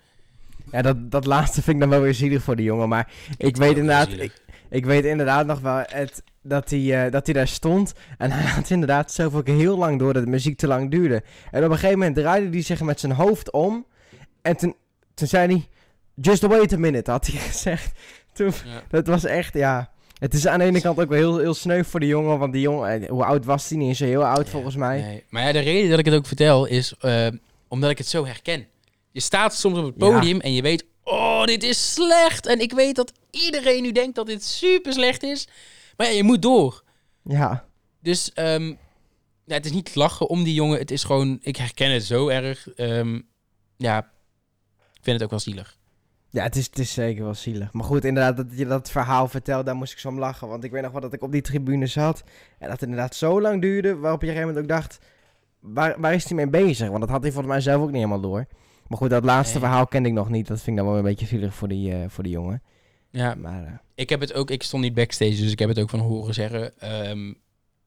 Ja, dat, dat laatste vind ik dan wel weer zielig voor die jongen. Maar ik, weet inderdaad, ik, ik weet inderdaad nog wel het, dat, hij, eh, dat hij daar stond. En hij had inderdaad zelf ook heel lang door dat de muziek te lang duurde. En op een gegeven moment draaide hij zich met zijn hoofd om. En toen, toen zei hij, just wait a minute, had hij gezegd. Toen, Ja. Dat was echt, ja... Het is aan de ene kant ook wel heel, heel sneu voor de jongen. Want die jongen, eh, hoe oud was hij? Niet zo heel oud volgens mij. Nee. Maar ja, de reden dat ik het ook vertel is eh, omdat ik het zo herken. Je staat soms op het podium en je weet, oh, dit is slecht. En ik weet dat iedereen nu denkt dat dit super slecht is. Maar ja, je moet door. Ja. Dus ehm, ja, het is niet lachen om die jongen. Het is gewoon, ik herken het zo erg. Ehm, ja, ik vind het ook wel zielig. Ja, het is, het is zeker wel zielig. Maar goed, inderdaad, dat je dat verhaal vertelt, daar moest ik zo om lachen. Want ik weet nog wel dat ik op die tribune zat. En dat het inderdaad zo lang duurde, waarop je op een gegeven moment ook dacht... Waar, waar is hij mee bezig? Want dat had hij volgens mij zelf ook niet helemaal door. Maar goed, dat laatste Nee. verhaal kende ik nog niet. Dat vind ik dan wel een beetje zielig voor die, eh, voor die jongen. Ja, Maar eh, ik heb het ook, ik stond niet backstage, dus ik heb het ook van horen zeggen. Ehm,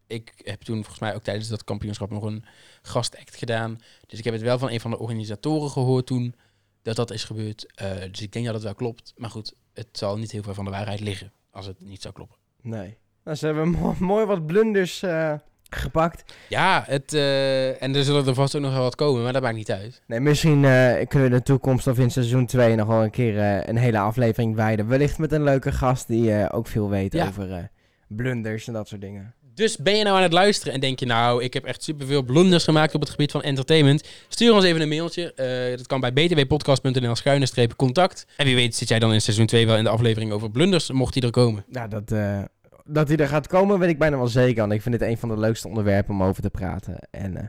ik heb toen volgens mij ook tijdens dat kampioenschap nog een gastact gedaan. Dus ik heb het wel van een van de organisatoren gehoord toen dat dat is gebeurd. Eh, dus ik denk dat het wel klopt. Maar goed, het zal niet heel veel van de waarheid liggen als het niet zou kloppen. nee. Nou, ze hebben mo- mooi wat blunders eh, gepakt. Ja, het, eh, en er zullen er vast ook nog wel wat komen, maar dat maakt niet uit. Nee, misschien kunnen we in de toekomst of in seizoen 2 nog wel een keer een hele aflevering wijden. Wellicht met een leuke gast die ook veel weet Ja. over blunders en dat soort dingen. Dus ben je nou aan het luisteren en denk je nou, ik heb echt superveel blunders gemaakt op het gebied van entertainment. Stuur ons even een mailtje. Eh, dat kan bij btwpodcast.nl schuine contact. En wie weet zit jij dan in seizoen 2 wel in de aflevering over blunders, mocht die er komen. Nou, dat, eh, dat hij er gaat komen, weet ik bijna wel zeker. Want ik vind het een van de leukste onderwerpen om over te praten. En eh,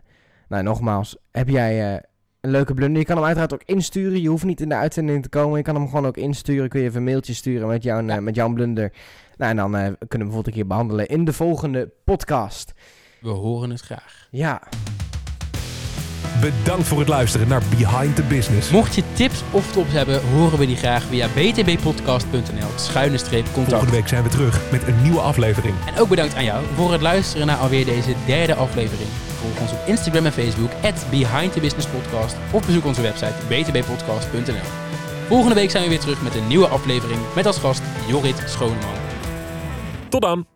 nou, nogmaals, heb jij een leuke blunder? Je kan hem uiteraard ook insturen. Je hoeft niet in de uitzending te komen. Je kan hem gewoon ook insturen. Kun je even een mailtje sturen met jouw, eh, met jouw blunder. Nou, en dan eh, kunnen we hem bijvoorbeeld een keer behandelen in de volgende podcast. We horen het graag. Ja, Bedankt voor het luisteren naar Behind the Business. Mocht je tips of tops hebben, horen we die graag via btbpodcast.nl schuine streep contact. Volgende week zijn we terug met een nieuwe aflevering. En ook bedankt aan jou voor het luisteren naar alweer deze derde aflevering. Volg ons op Instagram en Facebook, at Behind the Business Podcast. Of bezoek onze website btbpodcast.nl. Volgende week zijn we weer terug met een nieuwe aflevering met als gast Jorrit Schoneman. Tot dan!